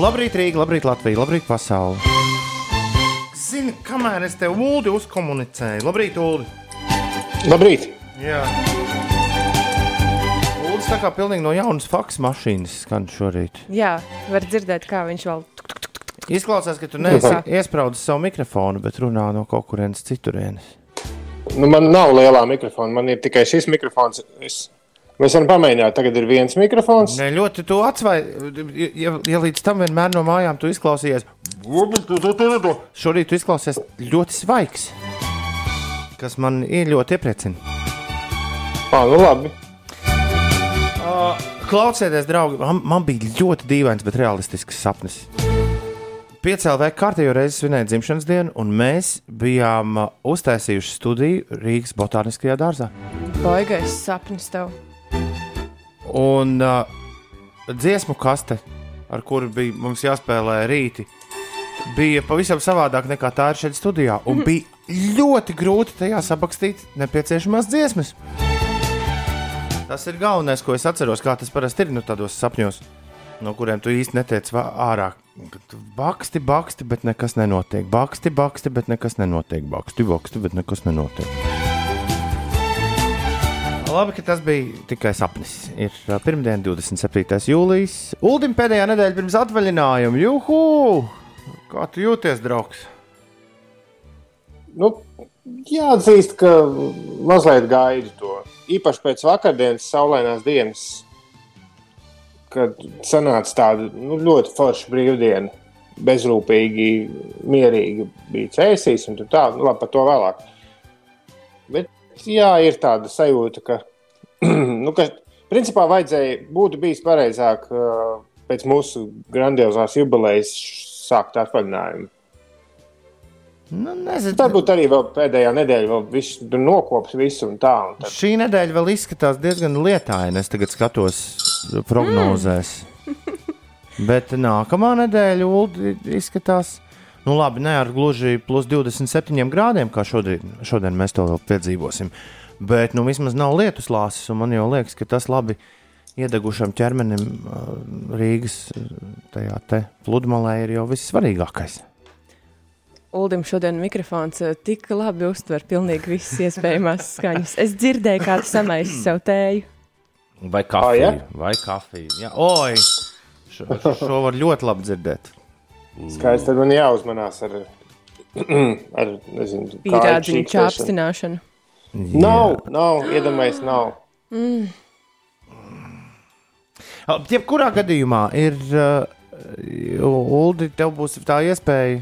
Labrīt, Rīga, labrīt, Latvija, labrīt, pasaule. Zini, kamēr es tev ūdeni uzkomunicēju, labrīt, Ulu. Labrīt! Jā. Uldis tā kā pilnīgi no jaunas faksa mašīnas skan šorīt. Jā, var dzirdēt, kā viņš vēl. Izklausās, ka tu neesi iesprūdis savu mikrofonu, bet runā no kaut kurienes citurienes. Nu, man nav lielā mikrofona, man ir tikai šis mikrofons. Es... Mēs varam pamēģināt, tagad ir viens mikrofons. Ne, ļoti tu atsvai, ja, ja līdz tam vienmēr no mājām tu izklausies. Šorīt tu izklausies ļoti svaigs, kas man ir ļoti iepriecina. Ah, nu labi. Klausieties, draugi, man, man bija ļoti dīvains, bet realistisks sapnis. Piecēlē kārtējo reizi svinēja dzimšanas dienu, un mēs bijām uztaisījuši studiju Rīgas Botāniskajā dārzā. Baigais sapnis tev. Un uh, dziesmu kaste, ar kuru bija mums jāspēlē rīti, bija pavisam savādāk nekā tā ir šeit studijā. Un mm. bija ļoti grūti tajā saprakstīt nepieciešamās dziesmas. Tas ir galvenais, ko es atceros, kā tas parasti ir nu, tādos sapņos, no kuriem tu īsti netiec ārā. Baksti, baksti, bet nekas nenotiek. Baksti, baksti, bet nekas nenotiek. Baksti, baksti, bet nekas nenotiek. Labi, ka tas bija tikai sapnis. Ir pirmdiena, 27. jūlijas. Uldim pēdējā nedēļa pirms atvaļinājuma. Juhu! Kā tu jūties, draugs? Nu, jāatzīst, ka mazliet gaidu to. Īpaši pēc vakardienas saulainās dienas, kad sanāca tāda nu, ļoti forša brīvdiena. Bezrūpīgi, mierīgi bija cēsīs, un tā, nu, labi, par to vēlāk. Bet, jā, ir tāda sajūta, ka, nu, ka principā vajadzēja, būtu bijis pareizāk pēc mūsu grandiozās jubilejas sākt atvaļinājumu. Nu, nezinu, Varbūt arī vēl pēdējā nedēļa vēl viss nokops visu un tā. Un tad, Šī nedēļa vēl izskatās diezgan lietaina. Es tagad skatos prognozēs. Bet nākamā nedēļa izskatās, nu labi, ne ar gluži plus 27 grādiem, kā šodien, šodien mēs to vēl piedzīvosim. Bet nu, vismaz nav lietus lāses, un man jau liekas, ka tas labi iedegušam ķermenim Rīgas tajā te pludmalē ir jau vissvarīgākais. Uldim šodien mikrofons tik labi uztver pilnīgi visas iespējamās skaņas. Es dzirdēju, kā tu samaisi sev tēju. Vai kafija? ja? Vai kafija? Jā, oi! Šo, šo var ļoti labi dzirdēt. Skaidrs, tad man jāuzmanās ar, ar nezinu, čīkstēšanu. čāpstināšanu. Nav, nav, iedomājies, nav. Jebkurā gadījumā ir. Uh, Uldi, tev būs tā iespēja.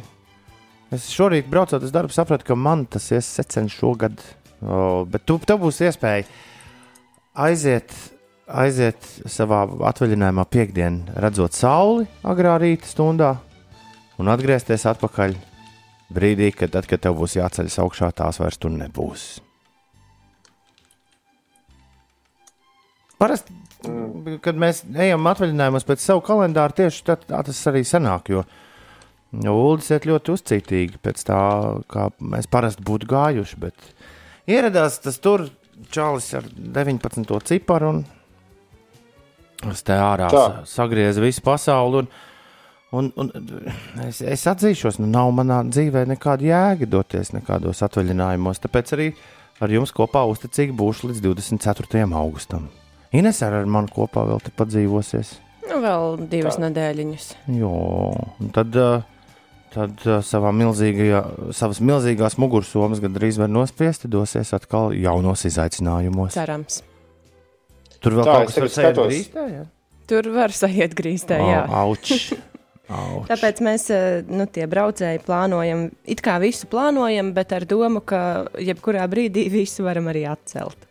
Es šorīt braucot uz darbu, sapratu, ka man tas ir secens šogad. O, bet tu, tev būs iespēja aiziet, aiziet savā atvaļinājumā piekdienā, redzot sauli agrā rīta stundā un atgriezties atpakaļ brīdī, kad, tad, kad tev būs jāceļas augšā, tās vairs tur nebūs. Parasti, kad mēs ejam atvaļinājumos pēc savu kalendāru, tieši tā, tā tas arī sanāk. Jo Uldis ir ļoti uzcītīgi pēc tā, kā mēs parasti būtu gājuši. Bet ieradās tas tur čalis ar 19. ciparu un es te ārā sagrieza visu pasauli. Un, un, un es, es atzīšos, nu nav manā dzīvē nekāda jēga doties nekādos atvaļinājumos. Tāpēc arī ar jums kopā uzticīgi būšu līdz 24. augustam. Ines ar mani kopā vēl te padzīvosies. Nu, vēl divas nedēļiņas. Jo, un tad, ā, tad ā, savā milzīgajā, savas milzīgās mugursomas gandrīz var nospiest, dosies atkal jaunos izaicinājumos. Cerams. Tur vēl Tā, kaut kas tāds - skatos. grīstē, ja? Tur var sajiet grīstē, jā. Auč. Auč. Tāpēc mēs, eh, nu, tie braucēji, plānojam, it kā visu plānojam, bet ar domu, ka jebkurā brīdī visu varam arī atcelt.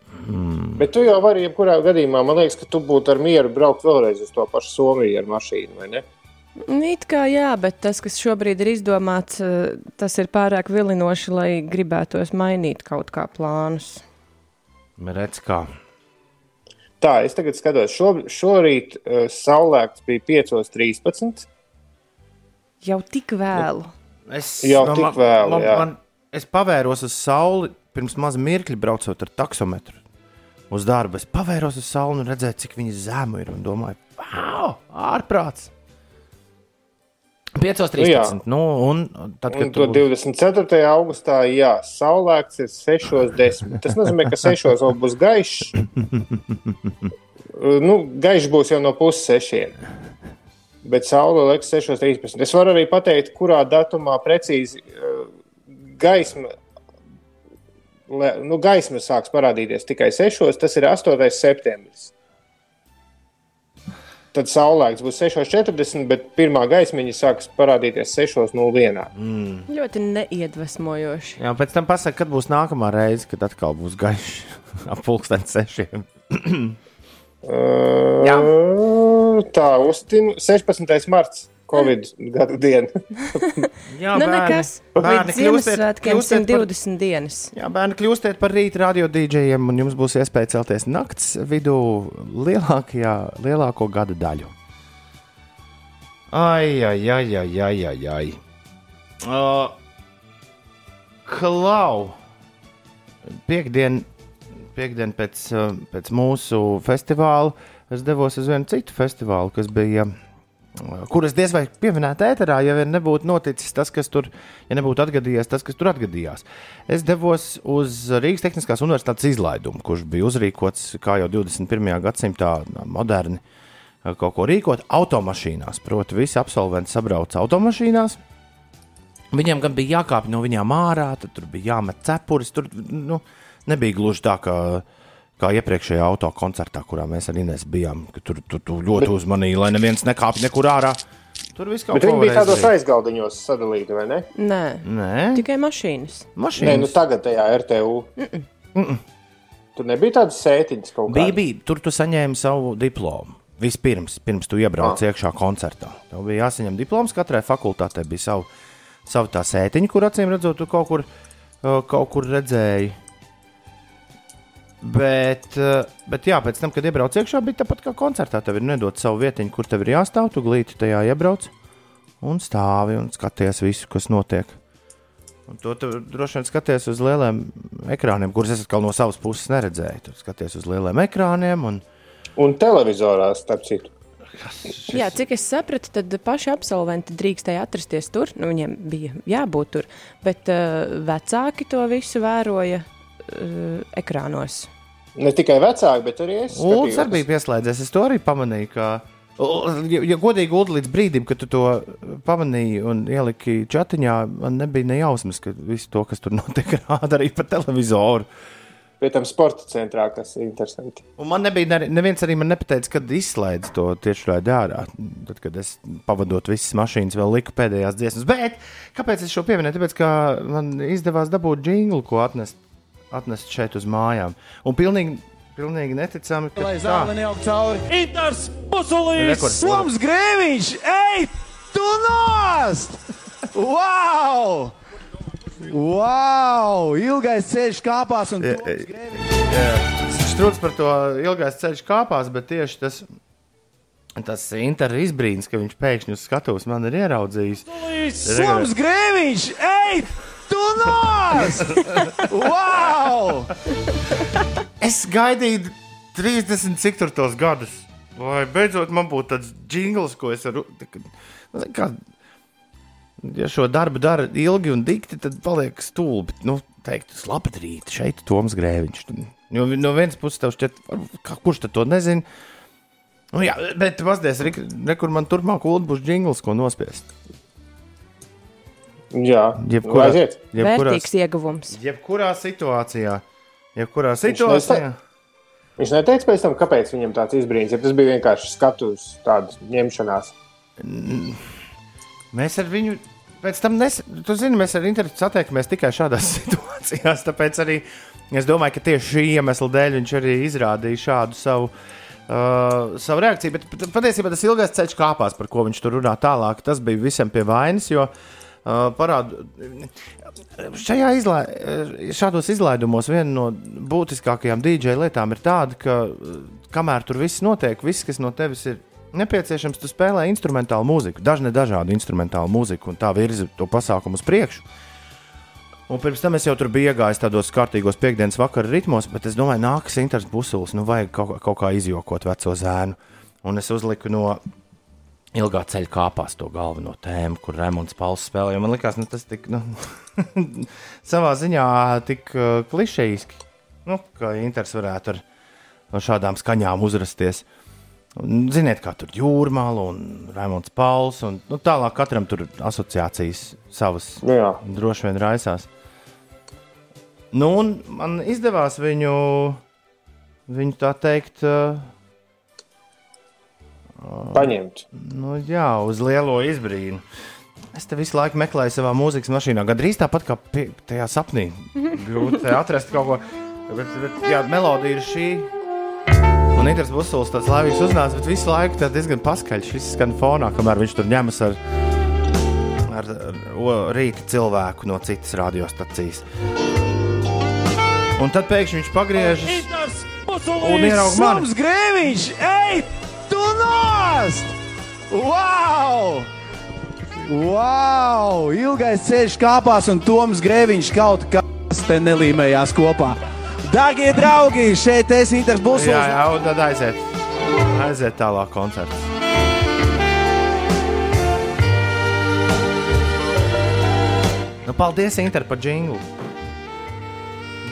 Bet tu jau vari, jebkurā gadījumā, man liekas, ka tu būtu ar mieru braukt vēlreiz uz to pašu Somiju ar mašīnu, vai ne? Nu, It kā jā, bet tas, kas šobrīd ir izdomāts, eh, tas ir pārāk vilinoši, lai gribētos mainīt kaut kā plānus. Redz, kā. Tā, es tagad skatos, šo, šorīt uh, saulēkts bija 5.13. Jau tik vēlu. Es, Jau nu, tik man- vēlu, man, jā. man, es pavēros uz sauli pirms maza mirkļa, braucot ar taksometru uz darbu. Es pavēros uz sauli un redzēju, cik viņa zemu ir. Un domāju, wow, ārprāts! 5.13. Nu, un tad, Un kad to tu 24. augustā, jā, saulēkts ir 6.10. Tas nozīmē, ka 6. vēl būs gaišs. nu, gaišs būs jau no puses sešiem bet saule liekas 6.13. Es varu arī pateikt, kurā datumā precīzi eh, gaisma. Nu, gaisma sāks parādīties tikai 6. Tas ir 8. septembris. Tad saulēks būs 6.40, bet pirmā gaismiņa sāks parādīties 6.01. Mm. Ļoti neiedvesmojoši. Jā, pēc tam pasakiet, kad būs nākamā reize, kad atkal būs gaišs ap pulksten 6. Uh, tā, uztim 16. marts. Covid gada diena. Jā, Nu, nekas. bērni kļūstiet, Ziemassvētkiem kļūstiet par, 120 dienas. jā, bērni kļūstiet par rīta radio dīdžejiem, un jums būs iespēja celties nakts vidū lielākajā, lielāko gada daļu. Ai, ai, ai, ai, ai, ai. ai. Uh, Klau! Piektdien, piekdien pēc, uh, pēc mūsu festivāla es devos uz vienu citu festivālu, kas bija. uh, Kuras diez vai pieminēt ēterā, ja vien nebūtu noticis tas, kas tur, ja nebūtu atgadījies tas, kas tur atgadījās. Es devos uz Rīgas Tehniskās Universitātes izlaidumu, kurš bija uzrīkots, kā jau 21. gadsimtā, moderni uh, kaut ko rīkot automašīnās. Proti, visi absolventi sabrauca automašīnās. Viņiem gan bija jākāpj no viņiem ārā, tad tur bija jāmet cepures. Tur nu, nebija gluži tā, kā, kā iepriekšējā auto koncertā, kurā mēs ar Inês bijām. ka Tur, tur, tur ļoti uzmanīgi, lai neviens nekāpj nekur ārā. Tur viss kaut Bet ko viņi bija tādos darīt. aizgaldiņos sadalīti, vai ne? Nē, Nē, tikai mašīnas. Nē, nu mašīnas. tagad tajā RTU. Tur nebija tādas sētiņas kaut Bija, kādas. bija, tur tu saņēmi savu diplomu. Vispirms, pirms tu iebrauc ah. iekšā koncertā. Tev bija jāsaņem diploms, katrai fakultātei bija savu, savu tā sētiņa, kur acīm redzot, tu kaut kur, uh, kaut kur redzēji. Bet, uh, bet jā, pēc tam, kad iebrauc iekšā, bija tāpat kā koncertā. Tev ir nedot savu vietiņu, kur tev ir jāstāv, tu glīti tajā iebrauc un stāvi un skaties visu, kas notiek. Un to tu droši vien skaties uz lieliem ekrāniem, kurus es atkal no savas puses neredzēju. Tu skaties uz lieliem ekrāniem un Un televizorā, starp citu. Jā, cik es sapratu, tad paši absolventi drīkstēja atrasties tur. Nu, viņiem bija jābūt tur, bet uh, vecāki to visu vēroja uh, ekrānos. Ne tikai vecāki, bet arī es. Ulus arī bija pieslēdzies. Es to arī pamanīju. Ka, ja, ja godīgi, Ulu, līdz brīdim, kad tu to pamanīji un ieliki chatiņā, man nebija ne jausmas, ka visu to, kas tur notiek, rāda arī pa televizoru. Pie tam sporta centrā, kas ir interesanti. Un man nebija, ne- neviens arī man nepateica, kad izslēdz to tieši raidījā ārā. Tad, kad es pavadot visas mašīnas, vēl liku pēdējās dziesmas. Bet kāpēc es šo pieminēju? Tāpēc, ka man izdevās dabūt jinglu, ko atnest, atnest šeit uz mājām. Un pilnīgi, pilnīgi neticami, ka Lai tā. zāle neaug cauri. Inters Pusulīs! Slams Grēviņš! Ej, tu nost! Wow! Wow! Ilgais ceļš kāpās un Toms Grēviņš. Strūds par to ilgais ceļš kāpās, bet tieši tas. Tas intervijas izbrīns, ka viņš pēkšņi uz skatuves man ir ieraudzījis. Slams Grēviņš! Ej, tu nost! Wow! Es gaidīju 30 cik tur tos gadus. Lai beidzot man būtu tāds jingls, ko es varu. nu, Kā, ja šo darbu dara ilgi un dikti, tad paliek stulbi. Nu, teikt, labrīt, šeit Toms Grēviņš. Jo no vienas puses tev šķiet, kā- kurš tad to nezina. Nu, jā, bet pasties, kur man turpmāk būs jingls, ko nospiest. Jā, Jebkurā, aiziet. jebkurā, Vērtīgs ieguvums. jebkurā situācijā. Jebkurā situācijā. Viņš neteica pēc tam, kāpēc viņam tāds izbrīns. Ja tas bija vienkārši skatuves tādas ņemšanās. Mēs ar viņu pēc tam nesaprotam. Tu zini, mēs ar internetu satiekamies tikai šādās situācijās. Tāpēc arī es domāju, ka tieši šī iemesla dēļ viņš arī izrādīja šādu savu. Uh, savu reakciju, bet pat- patiesībā tas ilgais ceļš kāpās, par ko viņš tur runā tālāk, tas bija visam pie vainas. Jo uh, parādu, šajā izlai, šādos izlaidumos viena no būtiskākajām DJ lietām ir tāda, ka uh, kamēr tur viss notiek, viss, kas no tevis ir nepieciešams, tu spēlē instrumentālu mūziku, dažne dažādu instrumentālu mūziku, un tā virza to pasākumu uz priekšu. Un pirms tam es jau tur biju iegājis tādos kārtīgos piekdienas vakara ritmos, bet es domāju, nākas Inters Busulis, nu vajag kaut, kaut kā izjokot veco zēnu. Un es uzliku no, ilgā ceļa kāpās to galveno tēmu, kur Rēmons Pauls spēlēja. Man liekas, nu, tas tik, nu, savā ziņā tik uh, klišejiski, nu, ka Inters varētu ar, ar šādām skaņām uzrasties. Un, ziniet, kā tur jūrmāla un Rēmons Pauls, un nu, tālāk katram tur asociācijas savas Jā. droši vien raisās. Nu, un man izdevās viņu, viņu tā teikt, uh, Paņemt. Nu, jā, uz lielo izbrīnu. Es te visu laiku meklēju savā mūzikas mašīnā, gandrīz tāpat kā pie, tajā sapnī. Grūti atrast kaut ko. Bet, bet jā, melodija ir šī. Un Inters Busuls tāds laivīgs uznāca, bet visu laiku tā diezgan paskaļš. Viss skan fonā, kamēr viņš tur ņemas ar, ar, ar rīta cilvēku no citas radiostacijas. Un tad pēkšņi viņš pagriežas un ieraudzīja mani. Mums grēviņš! Ej, nost! Wow! Wow! Ilgais ceļš kāpās un Toms Grēviņš kaut kas te nelīmējās kopā. Darbie draugi, šeit es Inters Busuls. Jā, jā, un tad aiziet. Aiziet tālāk koncerts. Nu, paldies, Inter, par džinglu.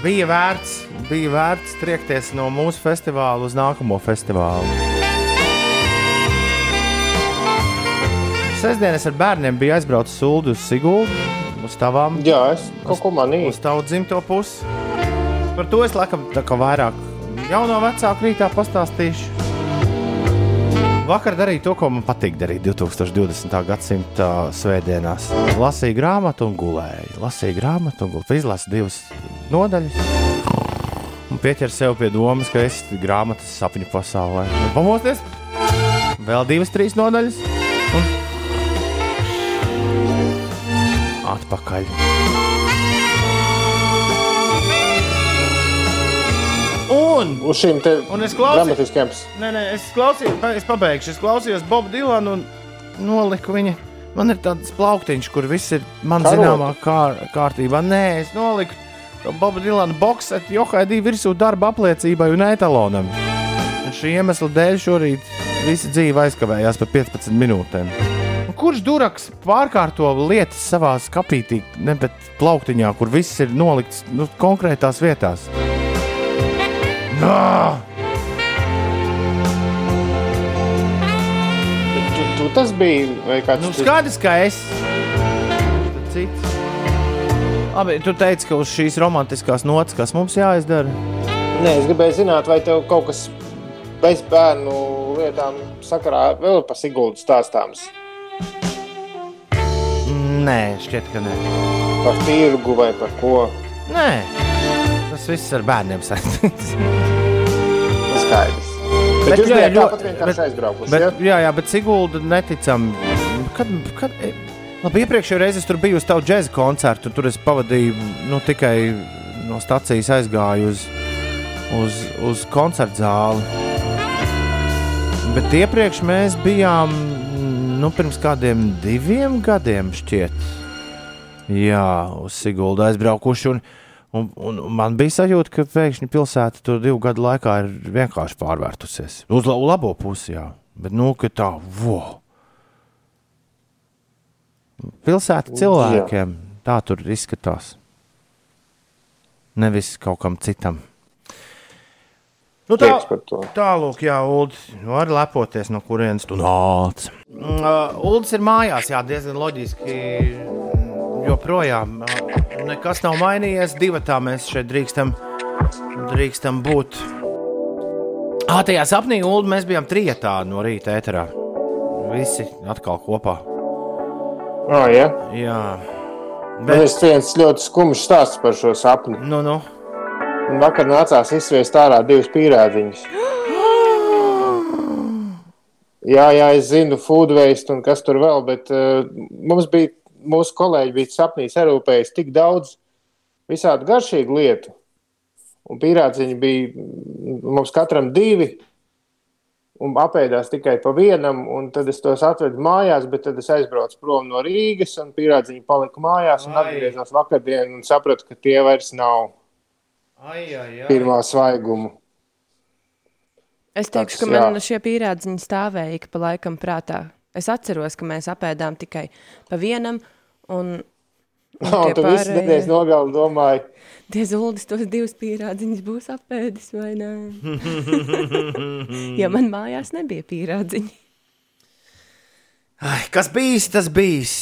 Bija vērts, bija vērts triekties no mūsu festivāla uz nākamo festivālu. Sestdienas ar bērniem bija aizbraucis uz Siguldu, uz tavām Jā, es kaut ko manīju. uz tavu dzimto pusi. Par to es laikam vairāk jauno vecāku rītā pastāstīšu. Vakar darīju to, ko man patīk darīt 2020. gadsimta svētdienās. Lasīju grāmatu un gulēju. Lasīju grāmatu un gulēju. Izlasu divas nodaļas. Un pieķer sev pie domas, ka es esmu grāmatas sapņu pasaulē. Pamosties! Vēl divas, trīs nodaļas. Un atpakaļ. Un Uz šīm te Un es dramatiskajām Nē, nē, es klausījos, es pabeigšu. Es klausījos Bobu Dilanu un noliku viņa. Man ir tāds plauktiņš, kur viss ir man Karote. zināmā kār, kārtībā. Nē, es noliku to Bobu Dilanu boxetu Johaidī virsū darba apliecībai un etalonam. Un šī iemesla dēļ šorīt visa dzīve aizkavējās par 15 minūtēm. Kurš duraks pārkārto lietas savā skapītī, ne bet plauktiņā, kur viss ir nolikts nu, konkrētās vietās? Nā! Tu, tu tas bija vai kāds Nu, cits? skaidrs, ka es. Tad Cits. Labi, tu teici, ka uz šīs romantiskās nots, kas mums jāizdara. Nē, es gribēju zināt, vai tev kaut kas bez bērnu lietām sakarā vēl par Siguldu stāstāms. Nē, šķiet, ka nē. Par tirgu vai par ko. nē. Tas viss ar bērniem saistīts. Skaidrs. Bet, Bet jūs jā, bijāt tāpat vienkārši bet- aizbraukuši. Bet, ja? jā, jā, bet Sigulda neticam. Kad, kad, e, labi, iepriekšējā reizē es tur biju uz tavu džēza koncertu, tur es pavadīju nu, tikai no stācijas aizgāju uz, uz, uz koncertu zāli. Bet iepriekš mēs bijām nu, pirms kādiem diviem gadiem, šķiet, jā, uz Siguldu aizbraukuši. Un, un, un man bija sajūta, ka pēkšņi pilsēta tur divu gadu laikā ir vienkārši pārvērtusies. Uz la- labo pusi, jā. Bet nu, ka tā, wow! Pilsēta cilvēkiem tā tur izskatās. Nevis kaut kam citam. Nu, tā. Tālāk, jā, Ulu, var lepoties, no kurienes tu nāc. Mm, Uh, Uldis ir mājās, jā, diezgan loģiski. mm, Joprojām uh, nekas nav mainījies. Divi tā mēs šeit drīkstam, drīkstam būt. Ah, tajā sapnī Ulu mēs bijām trijotā no rīta ēterā. Visi atkal kopā. Oh, ja? Jā, Man bet, ir viens ļoti skumjš stāsts par šo sapni. nu, nu. Un Vakar nācās izsviest ārā divas pīrādziņas. Jā, jā, es zinu, food waste un kas tur vēl, bet uh, mums bija, mūsu kolēģi bija sapnī sarūpējis tik daudz visādi garšīgu lietu. Un pīrādziņi bija mm, mums katram divi, un apēdās tikai pa vienam, un tad es tos atvedu mājās, bet tad es aizbraucu prom no Rīgas, un pīrādziņi palika mājās, un atgriezos vakardien, un sapratu, ka tie vairs nav Ai, ai, ai. pirmā svaiguma. Es teikšu, ka Tāds, jā. man šie pīrādziņi stāvēja ik pa laikam prātā. Es atceros, ka mēs apēdām tikai pa vienam, un, un Oh, tu visu pārējie- nedēļas nogali domāji, Tie zuldis tos divus pīrādziņus būs apēdis vai nē? jo man mājās nebija pīrādziņi. Ai, kas bijis, tas bijis.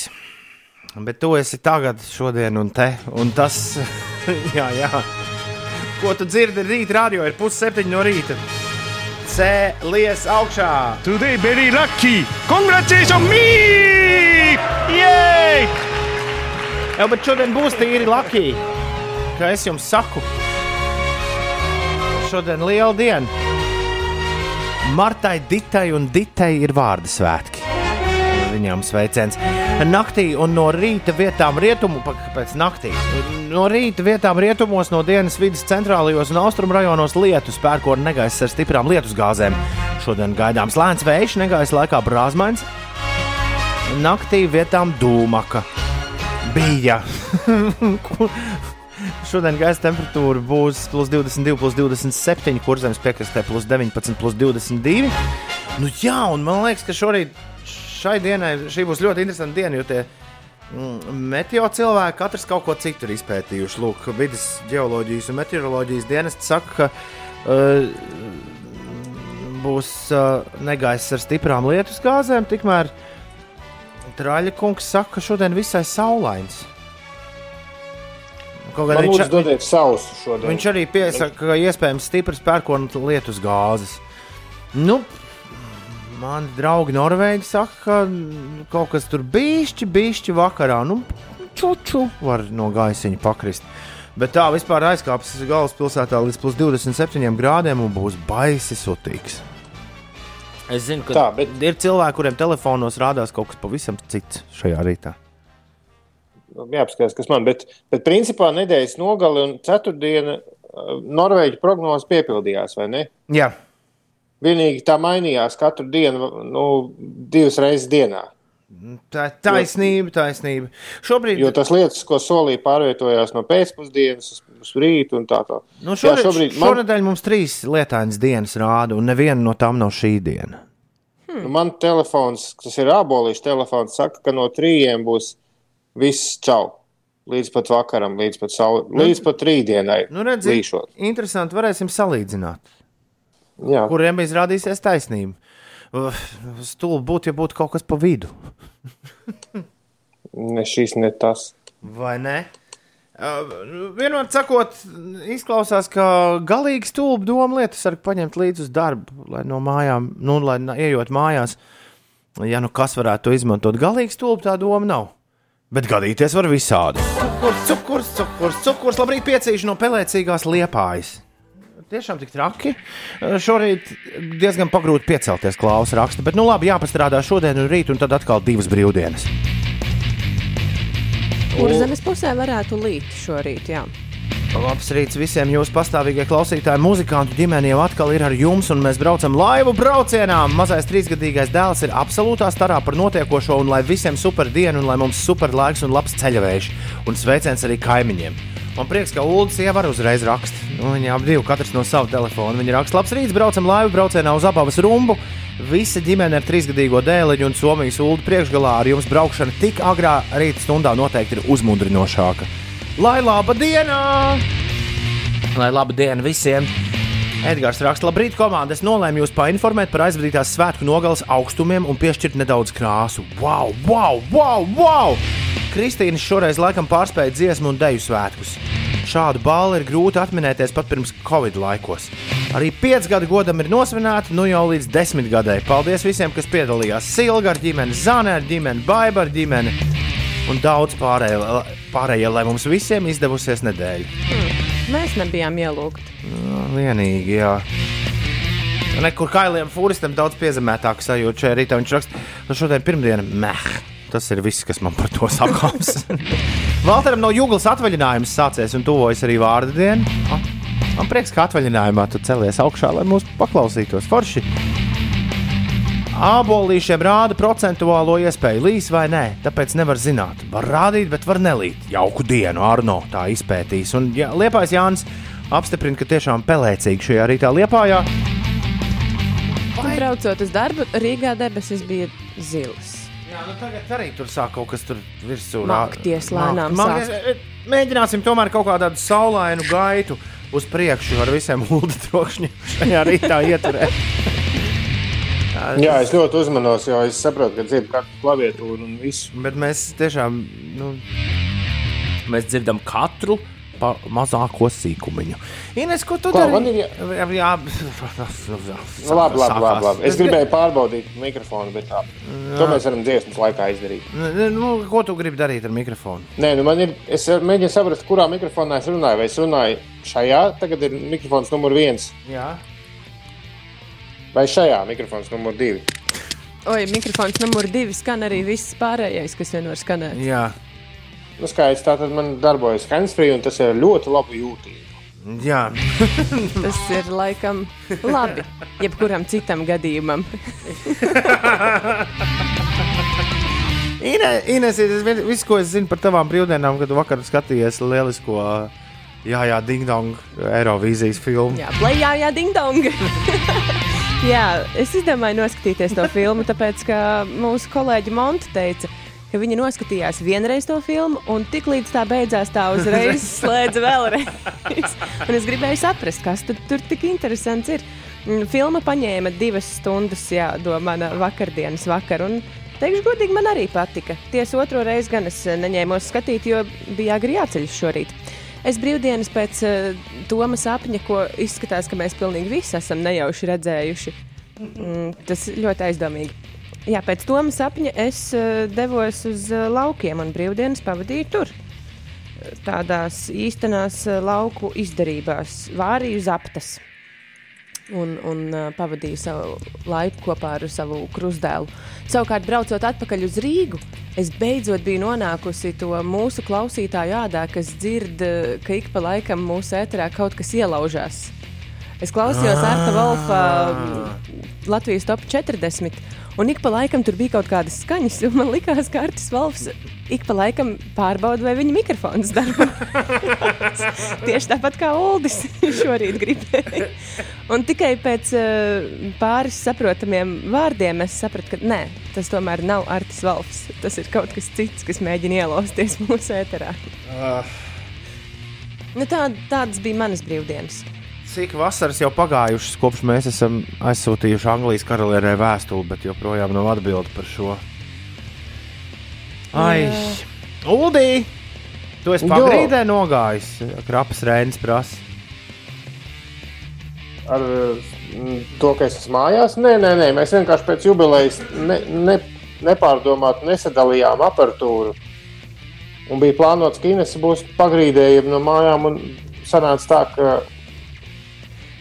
Bet tu esi tagad, šodien un te. Un tas, jā, jā. Ko tu dzirdi rīt, radio ir pusseptiņi no rīta. Cēlies augšā! Today very lucky. Congratulations me! Yay! Jā, bet šodien būs tīri laki. Kā es jums saku, šodien liela diena. Martai, Ditai un Ditai ir vārdu svētki. Viņām sveiciens. Naktī un no rīta vietām rietumu, pēc naktī. No rīta vietām rietumos, no dienas vidus centrālajos un austrumu rajonos lietus, pērkona negaiss ar stiprām lietusgāzēm. Šodien gaidāms lēns vējš, negaisa laikā brāzmains. Naktī vietām dūmaka bija. Šodien gaisa temperatūra būs plus 22, plus 27, kur zemes piekrastē plus 19, plus 22. Nu, jā, un man liekas, ka šorīt, šai dienai, šī būs ļoti interesanta diena, jo tie mm, meteo cilvēki katrs kaut ko citu ir izpētījuši. Lūk, vidas geoloģijas un meteoroloģijas dienesti saka, ka uh, būs uh, negaiss ar stiprām lietus gāzēm, tikmēr Traļa kungs saka, ka šodien visai saulains. Kaut gan viņš, viņš arī piesaka, ka iespējams stiprs pērkona lietus gāzes. Nu, mani draugi Norvēģi saka, ka kaut kas tur bišķi, bišķi vakarā. Nu, čuču var no gaisiņa pakrist. Bet tā vispār aizkāps galvaspilsētā līdz plus 27 grādiem un būs baisi sutīgs. Es zinu, ka Tā, bet- ir cilvēki, kuriem telefonos rādās kaut kas pavisam cits šajā rītā. Jāapskatās, kas man, bet, bet principā nedēļas nogali un ceturtdiena uh, Norvēģi prognozes piepildījās, vai ne? Jā, Vienīgi tā mainījās katru dienu, nu, divas reizes dienā. tā ir taisnība, taisnība. Šobrīd Jo tas lietas, ko solīja, pārvietojās no pēcpusdienas uz, uz rītu un tā tālāk. Nu, Jā, šoreiz, šobrīd man- šonadēļ mums trīs lietainas dienas rāda, un neviena no tām nav šī diena. Nu, man telefons, tas ir abolīšu telefons, saka, ka no trījiem būs viss čau. Līdz pat vakaram, līdz pat, saule, līdz pat rītdienai. Nu, redziet, interesanti, varēsim salīdzināt, Jā, kuriem izrādīsies taisnība. Stulbi būtu, ja būtu kaut kas pa vidu, ne šis, ne tas. vai ne? Vienot sakot, izklausās, ka galīgi stulbi doma lietas var paņemt līdzi uz darbu, lai no mājām, nu, lai ejot mājās, ja nu kas varētu to izmantot. Galīgi stulbi tā doma nav. Bet gadīties var visādi. Cukurs, cukurs, cukurs, cukurs labrīt piecīši no pelēcīgās liepājas. Tiešām tik traki. Eh, Šorīt diezgan pagrūti piecelties, klausa raksta. Bet, nu labi, jāpastrādā šodien un rīt, un tad atkal divas brīvdienas. Kur zemes pusē varētu līt šorīt? Jā. Labs rīts visiem jūsu pastāvīgajiem klausītājiem. Muzikantu ģimene jau atkal ir ar jums, un mēs braucam laivu braucienā. Mazais trīsgadīgais dēls ir absolūtā starā par notiekošo, un lai visiem super diena, un lai mums super laiks un labs ceļavējš. Un sveiciens arī kaimiņiem. Man prieks, ka Ulas jau var uzreiz rakstīt. Nu, viņi abi divi, katrs no sava telefona. Viņi raksta, labs rīts, braucam laivu braucienā uz abas rumbu. Visa ģimene ar trīsgadīgo dēliņu un Somijas ulu priekšgalā ar jums braukšana tik agrā rīta stundā noteikti ir uzmundrinošāka. Lai laba diena! Lai laba diena visiem! Edgars raksta, labrīt, komanda. Es nolēmu jūs painformēt par aizvadītās svētku nogales augstumiem un piešķirt nedaudz krāsu. Wow, wow, wow! wow! Kristīna šoreiz laikam pārspēja dziesmu un deju svētkus. Šādu balvu ir grūti atminēties pat pirms Covid laikos. Arī pieci gadi godam ir nosvināti, nu jau līdz desmit gadai. Paldies visiem, kas piedalījās. Silga ar ģimeni, Zana ar ģimeni, Baiba ar ģimeni un daudz pārējie, pārējie lai mums visiem izdevusies nedēļa. Mēs nebijām ielūgti. Nu, Vienīgi, jā. Nekur kailiem fūristam daudz piezemētāk sajūta šajā rītā. Viņš raksta, ka šodien pirmdiena meh. Tas ir viss, kas man par to sakāms. Valteram no jūglas atvaļinājums sācies un tuvojas arī vārdu diena. Ah, Man prieks, ka atvaļinājumā tu celies augšā, lai mūs paklausītos. Forši! Ābolīšiem rāda procentuālo iespēju līs vai nē, tāpēc nevar zināt. Var rādīt, bet var nelīt. Jauku dienu, Arno tā izpētīs. Un ja, Liepais Jānis apstiprina, ka tiešām pelēcīgi šajā rītā Liepājā. Tad braucot uz darbu, Rīgā debesis bija zilas. Jā, nu tagad arī tur sāk kaut kas tur virsū. Mākties lēnām Māk- māk- Mēģināsim tomēr kaut kādu saulainu gaitu uz priekšu ar visiem ulu trokšņiem šajā rītā ieturēt. Jā, es ļoti uzmanos, jo es saprotu, ka dzirdu katru klaviatūru un visu. Bet mēs tiešām nu, mēs dzirdam katru pa mazāko sīkumiņu. Ines, ko tu Klau, dari? man ir jā- jā, jā, Nu, labi, labi, labi, labi. Es gribēju pārbaudīt mikrofonu, bet tā. To mēs varam dziesmas laikā izdarīt. Nu, ko tu gribi darīt ar mikrofonu? Nē, nu man ir. Es mēģinu saprast, kurā mikrofonā es runāju. Vai es runāju šajā, tagad ir mikrofons numur viens, Jā. vai šajā mikrofons numur divi. Oi, mikrofons numur divi skan arī viss pārējais, kas vien var skanēt. Jā. Nu, skaidrs, tā tad man darbojas handsfree, un tas ir ļoti labi jūtīgi. Jā. Tas ir laikam labi. Jebkuram citam gadījumam. Ine, Ines, tas vien- viss, ko es zinu par tavām brīvdienām, kad tu vakar skatījies lielisko Jā, jā, Ding Dong Eirovīzijas filmu. Jā, plakā, jā, ding dong. jā, es izdomāju noskatīties to filmu, tāpēc, ka mūsu kolēģi Monta teica, ka viņa noskatījās vienreiz to filmu, un tik līdz tā beidzās, tā uzreiz slēdza vēlreiz. un es gribēju saprast, kas tur tik interesants ir. Mm, Filma paņēma divas stundas, jā, do mana vakardienas vakar. Un, teikšu, godīgi, man arī patika. Tiesa otro reizi gan es eh, neņēmos skatīt, jo bija agri jāceļas šorīt. Es brīvdienas pēc uh, Toma sapņa, ko izskatās, ka mēs pilnīgi visi esam nejauši redzējuši. Mm, tas ļoti aizdomīgi. Jā, pēc Toma sapņa es uh, devos uz uh, laukiem un brīvdienas pavadīju tur. Tādās īstenās uh, lauku izdarībās, vārīju zaptas. Un, un pavadīju savu laiku kopā ar savu krustdēlu. Savukārt, braucot atpakaļ uz Rīgu, es beidzot biju nonākusi to mūsu klausītāju ādā, kas dzird, ka ik pa laikam mūsu ēterā kaut kas ielaužās. Es klausījos Ah. Arta Volfa mm, Latvijas top 40, un ik pa laikam tur bija kaut kādas skaņas, un man likās, ka Artis Volfs ik pa laikam pārbauda, vai viņa mikrofons darbojas. Tieši tāpat kā Uldis šorīt gribēja. Un tikai pēc uh, pāris saprotamiem vārdiem es sapratu, ka nē, tas tomēr nav Artis Volfs. Tas ir kaut kas cits, kas mēģina ielausties mūsu ēterā. Nu, tā, tādas bija manas brīvdienas. Cik vasaras jau pagājušas, kopš mēs esam aizsūtījuši Anglijas karalienē vēstuli, bet joprojām nav atbildi par šo. Ai, Uldī! Tu esi pagrīdē nogājis, krapas rēns prasa. Ar mm, to, ka es esmu mājās, nē, nē, nē mēs vienkārši pēc jubilejas ne, ne, nepārdomāti nesadalījām aparatūru. Un bija plānots, ka Inês būs pagrīdējumi no mājām, un sanāca tā, ka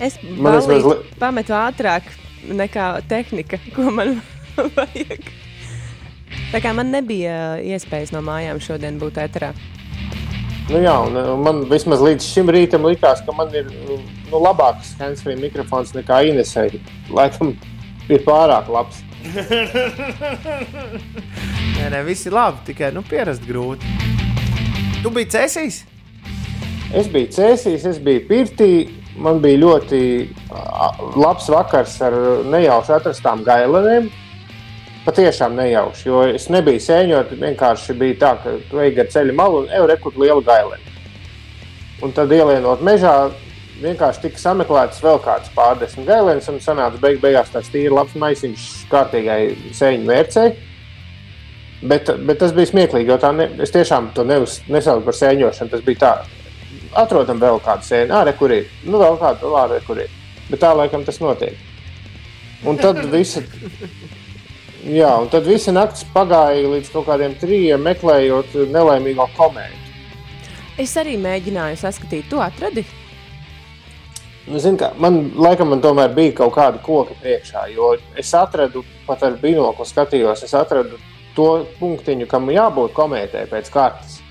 Es balīti li- pametu ātrāk nekā tehnika, ko man vajag. Tā kā man nebija iespējas no mājām šodien būt ēterā. Nu jā, un, un man vismaz līdz šim rītam likās, ka man ir nu, labāks handsfree mikrofons nekā Inesai. Laikam ir pārāk labs. Nē, nē, viss ir labi, tikai nu, pierast grūti. Tu biji cēsīs? Es biju cēsīs, es biju pirtī. Man bija ļoti labs vakars ar nejauši atrastām gailenēm. Patiešām nejauši, jo es nebiju sēņot. Vienkārši bija tā, ka tu ej gar ceļa malu un eju rekut lielu gaileni. Un tad ielienot mežā, vienkārši tika sameklēts vēl kāds pārdesmit gailēns un sanāca beig beigās tāds tīri labs maisiņš kārtīgai sēņu vērcei. Bet, bet tas bija smieklīgi, jo tā ne, es tiešām to neuz, nesaucu par sēņošanu. Tas bija tā, atrodam vēl kādu sēni, ārē, kur ir. Nu, vēl kādu ārē, kur ir. Bet tā laikam tas notiek. Un tad visa, jā, un tad visa naktis pagāja līdz kaut kādiem trījiem, meklējot nelaimīgo komēdiju. Es arī mēģināju saskatīt, to atradi. Nu, zin, kā, man laikam man tomēr bija kaut kāda koka priekšā, jo es atradu, pat ar binoklu skatījos, es atradu to punktiņu, kam jābūt komētē pēc kārtas.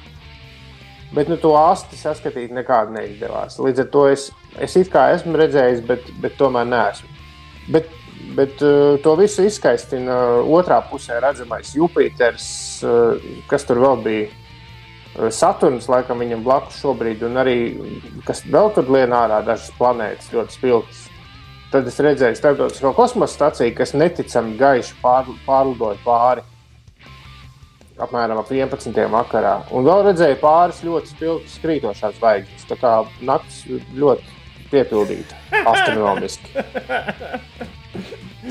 Bet nu, to asti saskatīt nekādu neizdevās. Līdz ar to es, es it kā esmu redzējis, bet, bet tomēr neesmu. Bet, bet uh, to visu izskaistina otrā pusē redzamais Jupiters, uh, kas tur vēl bija. Uh, Saturns, laikam, viņam blakus šobrīd, un arī kas vēl tur lien ārā, dažas planētas ļoti spilgtas. Tad es redzēju starptautisko kosmosa staciju, kas neticami gaiši pār, pārlidoja pāri. Apmēram ap 11. vakarā. Un vēl redzēju pāris ļoti spilgtas krītošās zvaigznes. Tā kā naktis ļoti piepildīta astronomiski.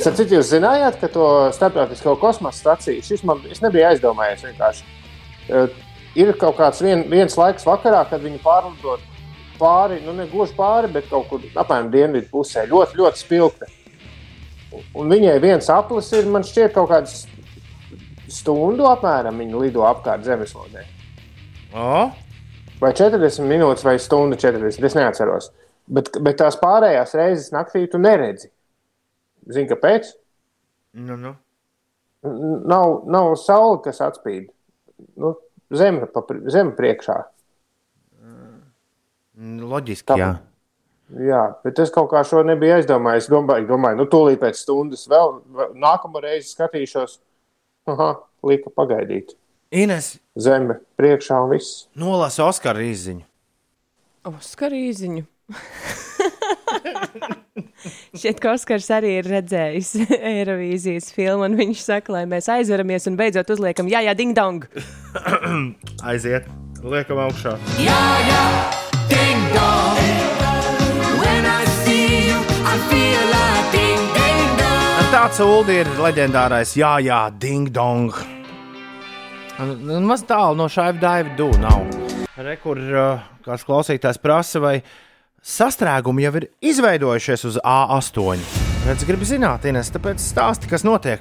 Sapratu, jūs zinājāt, ka to starptautisko kosmosa staciju, šis man es nebiju aizdomājies vienkārši. Uh, ir kaut kāds vien, viens laiks vakarā, kad viņi pārlido pāri, nu ne gluži pāri, bet kaut kur apmēram dienvidu pusē. Ļoti, ļoti spilgta. Un viņai viens aplis ir, man šķiet, kaut kāds stundu apmēram viņa lido apkārt zemeslodē. O, Vai 40 minūtes, vai stundu 40, es neatceros. Bet, bet tās pārējās reizes naktī tu neredzi. Zini, kāpēc? nu, nu. Nav, nav saule, kas atspīd. Nu, zeme, pa, zeme priekšā. Nu, Loģiski, Tā- jā. Jā, bet es kaut kā šo nebiju aizdomājies. Es domāju, domāju nu, tūlīt pēc stundas vēl, vēl nākamā reize skatīšos. Aha, lika pagaidīt. Ines, Zeme priekšā un viss. nolasa Oskara izziņu. Oskar īziņu. Šķiet, ka Oskars arī ir redzējis Eirovīzijas filmu, un viņš saka, lai mēs aizveramies un beidzot uzliekam, jā, jā, ding dong. Aiziet, liekam augšā. Tāds ULDI ir leģendārais, jā, jā, ding dong. Un Maz tālu no šāda daiva dū nav. Rekur, uh, kāds klausītājs prasa, vai sastrēgumi jau ir izveidojušies uz A8. Redz, gribu zināt, Ines, tāpēc stāsti, kas notiek.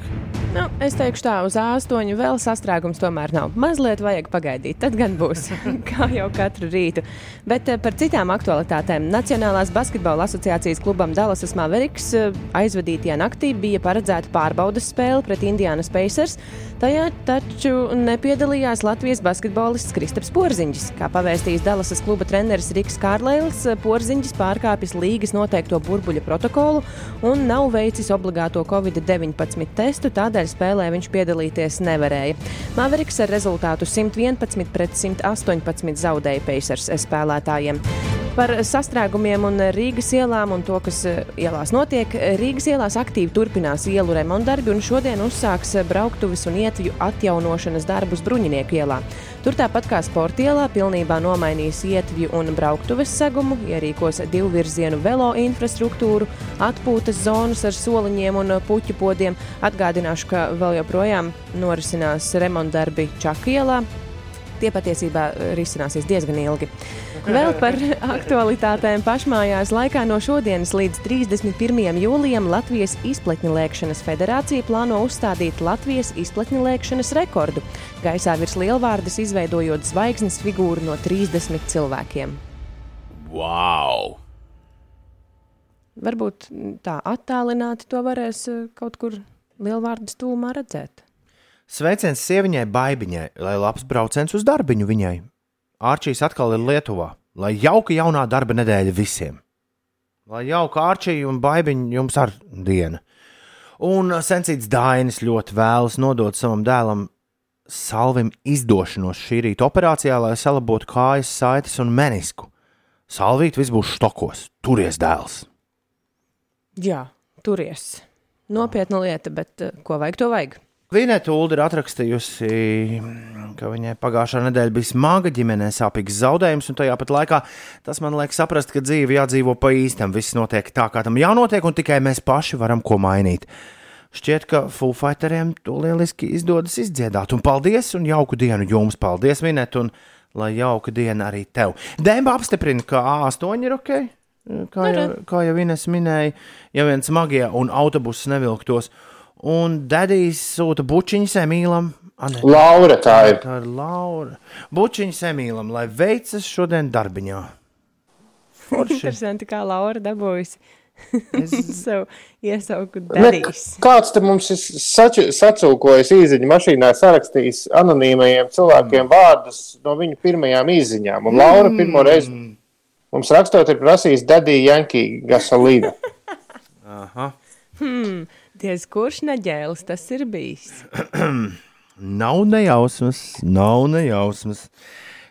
Nu, es teikšu tā, uz A8 vēl sastrēgums tomēr nav. Mazliet vajag pagaidīt, tad gan būs, kā jau katru rītu. Bet eh, par citām aktualitātēm. Nacionālās basketbola asociācijas klubam Dallasas Mavericks eh, aizvadītajā naktī bija paredzēta pārbaudas spēle pret Indiānas Pacers. Tajā taču nepiedalījās Latvijas basketbolists Kristaps Porziņš. Kā pavēstījis Dallasas kluba treneris Riks Kārlēls, Porziņš pārkāpis līgas noteikto burbuļu protokolu un nav veicis obligāto Covid-19 testu, tādēļ spēlē viņš piedalīties nevarēja. Maveriks ar rezultātu 111 pret 118 zaudēja Pacers spēlētājiem. Par sastrēgumiem un Rīgas ielām un to, kas eh, ielās notiek. Rīgas ielās aktīvi turpinās ielu remontdarbi un šodien uzsāks brauktuves un ietvju atjaunošanas darbus Bruņinieku ielā. Tur tāpat kā sporta ielā pilnībā nomainīs ietvju un brauktuves segumu, ierīkos divvirzienu velo infrastruktūru, atpūtas zonas ar soliņiem un puķu podiem. Atgādināšu, ka vēl joprojām norisinās remontdarbi Čakielā. Tie patiesībā risināsies diezgan ilgi. Vēl par aktualitātēm pašmājās laikā no šodienas līdz 31. jūlijam Latvijas izpletņu lēkšanas federācija plāno uzstādīt Latvijas izpletņu lēkšanas rekordu. Gaisā virs lielvārdas izveidojot zvaigznes figūru no 30 cilvēkiem. Wow! Varbūt tā attālināti to varēs eh, kaut kur lielvārdas tūmā redzēt. Sveiciens sieviņai Baibiņai, lai labs brauciens uz darbiņu viņai. Ārčīs atkal ir Lietuvā, lai jauka jaunā darba nedēļa visiem. Lai jauka ārčija un baibiņa jums ar dienu. Un sensīts Dainis ļoti vēlas nodot savam dēlam Salvim izdošanos šī rīta operācijā, lai salabotu kājas, saites un menisku. Salvīt viss būs štokos, turies dēls. Jā, turies. Nopietna lieta, bet eh, ko vajag, to vajag. Vineta Ulda ir atrakstījusi, ka viņai pagājušā nedēļa bija smaga ģimenē, sāpīgs zaudējums, un tajā pat laikā tas man liek saprast, ka dzīve jādzīvo pa īstam. Viss notiek tā, kā tam jānotiek, un tikai mēs paši varam ko mainīt. Šķiet, ka Fulfighteriem to lieliski izdodas izdziedāt. Un paldies, un jauku dienu jums! Paldies, Vineta, un lai jauka diena arī tev! Dēmba apstiprina, ka A8 ir ok. Kā jau, kā jau Ines minēja, ja vien smagie un autobusus nevilktos. Un Dadijs sūta bučiņas Emīlam. A, ne, Laura tā ir. tā ir Laura. Bučiņas Emīlam, lai veicas šodien darbiņā. Interesanti, kā Laura dabūjusi Es, savu iesauku Ne, darījis. kāds te mums ir saču- sacūkojis īziņu mašīnā, sarakstījis anonīmajiem cilvēkiem vārdus no viņu pirmajām īziņām. Un Laura pirmo reizi mums rakstot ir prasījis Dadija Jankī gasolīnu. aha. Diez kurš neģēlis tas ir bijis? Nav nejausmas, nav nejausmas.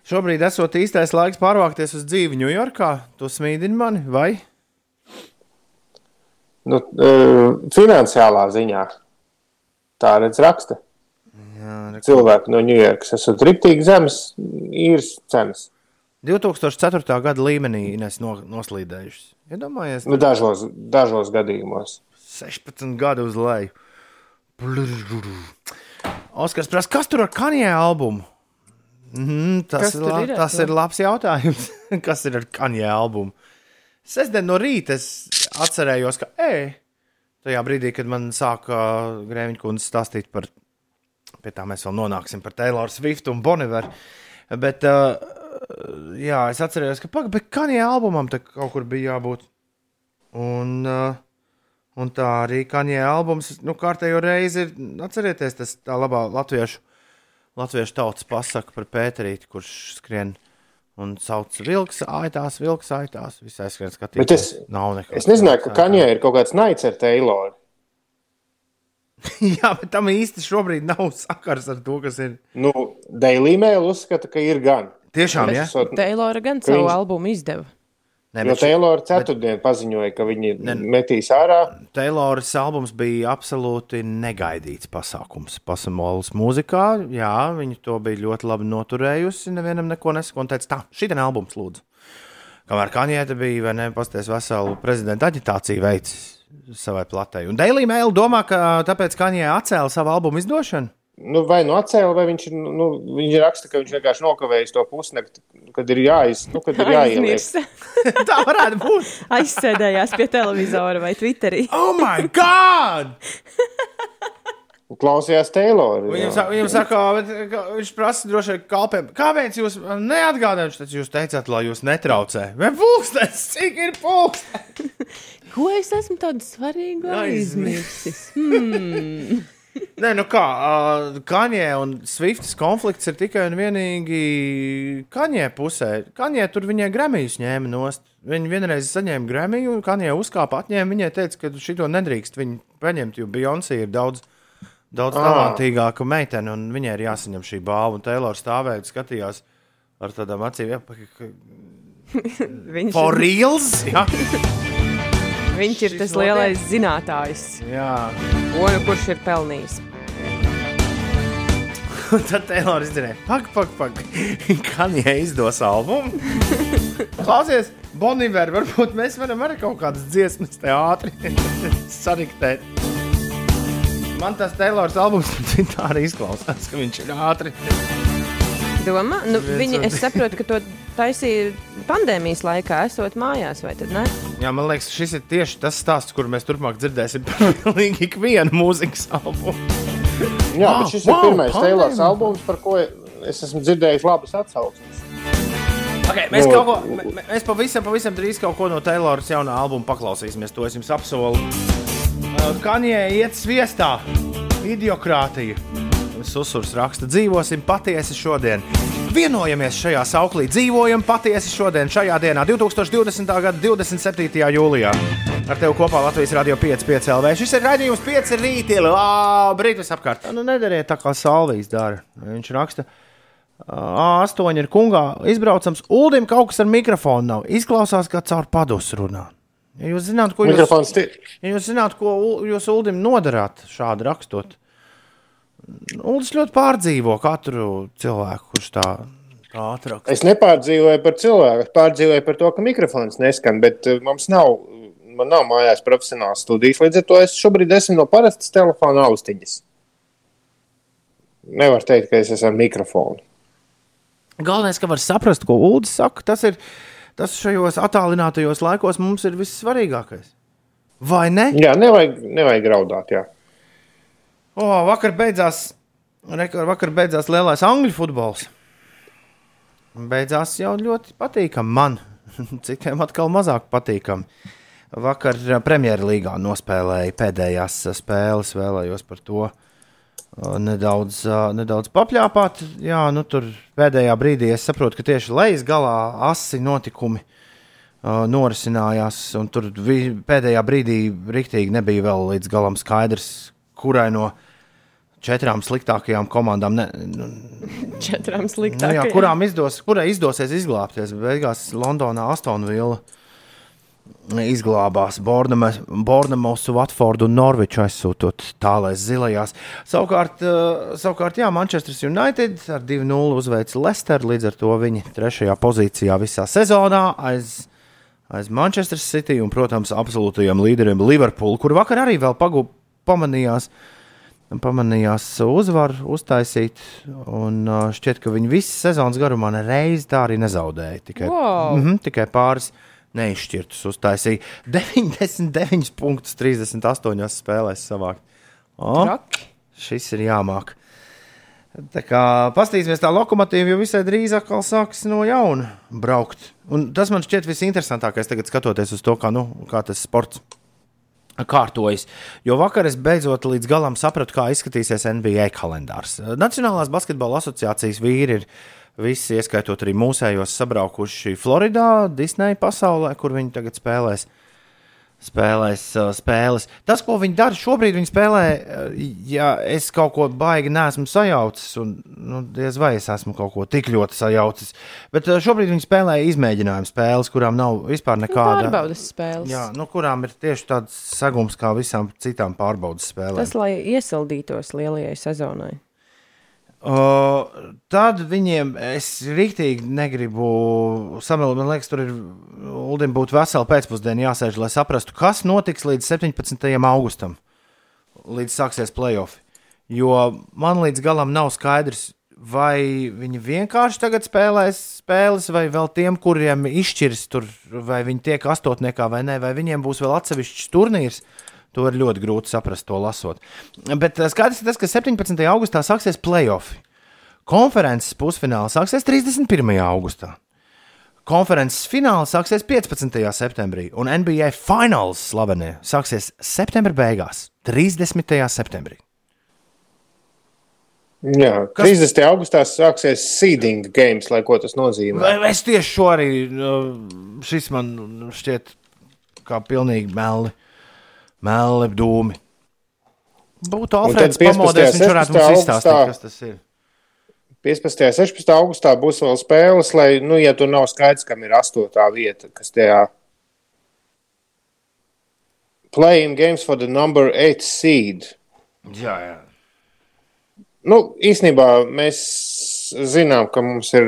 Šobrīd esot īstais laiks pārvākties uz dzīvi Ņujorkā. Tu smīdini mani, vai? Nu, uh, finansiālā ziņā tā redz raksta. Jā, re- Cilvēki no Ņujorkas esat riktīgi zemes īres cenas. 2004. gada līmenī Ines no, noslīdējušas. Iedomājies, Nu, dažos, dažos gadījumos. 16 gadu uz leju. Oskars prasa, kas tur ar kanjē albumu? Mm, tas, ir, ir tas ir labs jautājums. kas ir ar kanjē albumu? Sestdien no rīta es atcerējos, ka, ej, tajā brīdī, kad man sāka Grēviņa kundze stāstīt par, pie tā mēs vēl nonāksim par Taylor Swift un Boniveru. Bet, uh, jā, es atcerējos, ka pagaidi, bet kanjē albumam te kaut kur bija jābūt. Un, uh, un tā arī kanjē albums, nu, kārtējo reizi ir, atcerieties, tas tā labā latviešu, latviešu tautas pasaka par Pēterīti, kurš skrien un sauc vilks aitās, vilks aitās, visai skrien skatīties. Bet es- Nav nekā. Es nezināju, ka Kaņē ir kaut kāds naids ar Tayloru. Jā, bet tam īsti šobrīd nav sakars ar to, kas ir. Nu, Daily Mail uzskata, ka ir gan. Tiešām, ja? Esot- Teilora gan savu Viņš- albumu izdeva. Nē, Jo bet Taylor ceturtdien paziņoja, ka viņi Ne- metīs ārā. Tayloras albums bija absolūti negaidīts pasākums. Pasaules mūzikā, jā, viņi to bija ļoti labi noturējusi. Nevienam neko nesaka, un teica, tā, šī ir albums, lūdzu. Kamēr Kanjēta bija, vai ne, pasties veselu prezidenta aģitāciju veicis savai platē. Un Daily Mail domā, ka tāpēc Kanjē atcēla savu albumu izdošanu. Nu, vai nu atcēla, vai viņš, ir, nu, viņš raksta, ka viņš vienkārši nokavējis to pusnakti, kad ir jāiz, nu, kad ir jāieliek. Tā varētu būt. Aizsēdējās pie televizora vai Twitterī. Oh, my God! Klausījās Tayloru. Viņam, sa- viņam saka, bet, ka viņš prasa droši vien kalpiem. Kāpēc jūs neatgādājat, tad jūs teicāt, lai jūs netraucē? Vai pulkstenis, cik ir pulkstenis? Ko es esmu tādu svarīgu Aizmirsis. aizmirsis? Nē, nu kā, uh, Kaņē un Swifts konflikts ir tikai un vienīgi Kaņē pusē. Kaņē tur viņai Grammy ņēma nost. Viņa vienreiz saņēma Grammy, un Kaņē uzkāpa, atņēma. Viņai teica, ka šito nedrīkst viņu paņemt, jo Beyoncé ir daudz, daudz Ah. talantīgāka meitene, un viņai ir jāsaņem šī balva. Un Taylor stāvēja un skatījās ar tādām acīm, ka- Viņš, for reals! Jā, viņš ir tas lielais zinātājs, jā. ko nu kurš ir pelnījis. Un tad Taylor izdarīja, pak, pak, pak. Kaņē izdos albumu. Klausies, Boniver, varbūt mēs varam arī kaut kādas dziesmas te ātri sariktēt. Man tas Taylors albums tā arī izklausās, ka viņš ir ātri. Domā, nu, viņi, es saprotu, ka to taisīja pandēmijas laikā, esot mājās, vai tad ne? Jā, man liekas, šis ir tieši tas stāsts, kur mēs turpmāk dzirdēsim par pilnīgi ikvienu mūzikas albumu. Jā, Wow, bet šis wow, ir pirmais pandēmija. Taylors albums, par ko es esmu dzirdējis labas atsauksmes. Okay, mēs, Nu, kaut ko, mē- mēs pavisam, pavisam drīz kaut ko no Tayloras jaunā albuma paklausīsimies. To es jums apsolu. Kanjē iet sviestā, idiokrātija. Susurs raksta, dzīvosim patiesi šodien. Vienojamies šajā sauklī, dzīvojam patiesi šodien, šajā dienā, 2020. gada 27. jūlijā. Ar tevi kopā Latvijas Rādio 5,5 LV. Šis ir raidījums 5 rītī, labrīt, visapkārt. Nu, nedariet tā kā Salvijas dara. Viņš raksta, A8 ir kungā izbraucams. Uldim kaut kas ar mikrofonu nav. Izklausās, kā caur padus runā. Ja jūs zināt, ko jūs, ja jūs, zināt, ko jūs Uldim nodarāt šādi rakstot, Uldis ļoti pārdzīvo katru cilvēku, kurš tā, atraksta. Es nepārdzīvoju par cilvēku, es pārdzīvoju par to, ka mikrofons neskan, bet eh, mums nav, man nav mājās profesionāls studijas. Līdz ar to es šobrīd esmu no parastas telefona austiņas. Nevar teikt, ka es esmu ar mikrofonu. Galvenais, ka var saprast, ko Uldis saka, tas ir tas šajos attālinātajos laikos mums ir vissvarīgākais. Vai ne? Jā, nevajag, nevajag raudāt. Jā. O, vakar beidzās, rekor, vakar beidzās lielais angļu futbols. Beidzās jau ļoti patīkami man. Citiem atkal mazāk patīkami. Vakar eh, Premjerlīgā nospēlēja pēdējās eh, spēles, vēlējos par to eh, nedaudz, nedaudz papļāpāt. Jā, nu tur pēdējā brīdī es saprotu, ka tieši lejas galā asi notikumi norisinājās, un tur pēdējā brīdī rīktīgi nebija vēl līdz galam skaidrs, kurai no četrām sliktākajām komandām, ne, nu, Četrām nu, jā, sliktākajām. kurām izdos, kurai izdosies izglābties. Beigās Londonā Astonvilla izglābās Bornemosu, Watfordu un Norviču aizsūtot tālēs zilajās. Savukārt, uh, savukārt jā, Manchester United ar 2-0 uzveica Leicester, līdz ar to viņi trešajā pozīcijā visā sezonā aiz, aiz Manchester City un, protams, absolūtajiem līderiem Liverpool, kur vakar arī vēl pagū, pamanījās. Pamanījās uzvaru uztaisīt, un šķiet, ka viņi visas sezonas garumā nereiz tā arī nezaudēja. Tikai, Wow. mm -hmm, tikai pāris neizšķirtus uztaisīja 99 punktus 38 spēlēs savākt. O, Traki. šis ir jāmāk. Tā kā paskatīsimies, tā lokomotīva jau visai drīz atkal sāks no jauna braukt. Un tas man šķiet visinteresantākais skatoties uz to, kā, nu, kā tas sports kārtojas. Jo vakar es beidzot līdz galam sapratu, kā izskatīsies NBA kalendārs. Nacionālās basketbola asociācijas vīri ir visi, ieskaitot arī mūsējos, sabraukuši Floridā, Disneja pasaulē, kur viņi tagad spēlēs. Spēlēs uh, spēles. Tas, ko viņi dara šobrīd, viņi spēlē, uh, ja es kaut ko baigi neesmu sajaucis, un nu, diez vai es esmu kaut ko tik ļoti sajaucis. Bet uh, šobrīd viņi spēlē izmēģinājumu spēles, kurām nav vispār nekāda Pārbaudas spēles. Jā, nu, kurām ir tieši tāds segums kā visām citām pārbaudas spēlēm. Tas, lai iesildītos lielajai sezonai. Uh, tad viņiem es rīktīgi negribu samilst. Man liekas, tur ir Ulim būtu vesela pēcpusdiena jāsēž, lai saprastu, kas notiks līdz 17. augustam, līdz sāksies playoff. Jo man līdz galam nav skaidrs, vai viņi vienkārši tagad spēlēs spēles, vai vēl tiem, kuriem izšķirs tur, vai viņi tiek astotniekā vai nē, vai viņiem būs vēl atsevišķs turnīrs. To ir ļoti grūti saprast, to lasot. Bet eh, skaidrs ir tas, ka 17. augustā sāksies playoff. Konferences pusfināls sāksies 31. augustā. Konferences fināls sāksies 15. septembrī, un NBA fināls slavenie sāksies septembra beigās, 30. septembrī. Jā, Kas- 30. augustā sāksies seeding games, lai ko tas nozīmē. Vai es tieši šo arī, nu, šis man šķiet kā pilnīgi meli, meli dūmi. Būtu 15. pamodies, viņš varētu mums 16. izstāstīt, kas tas ir. 15. un 16. augustā būs vēl spēles, lai, nu, ja tur nav skaidrs, kam ir astotā vieta, kas tajā playing games for the number 8 seed. Jā, jā. Nu, īsnībā mēs zinām, ka mums ir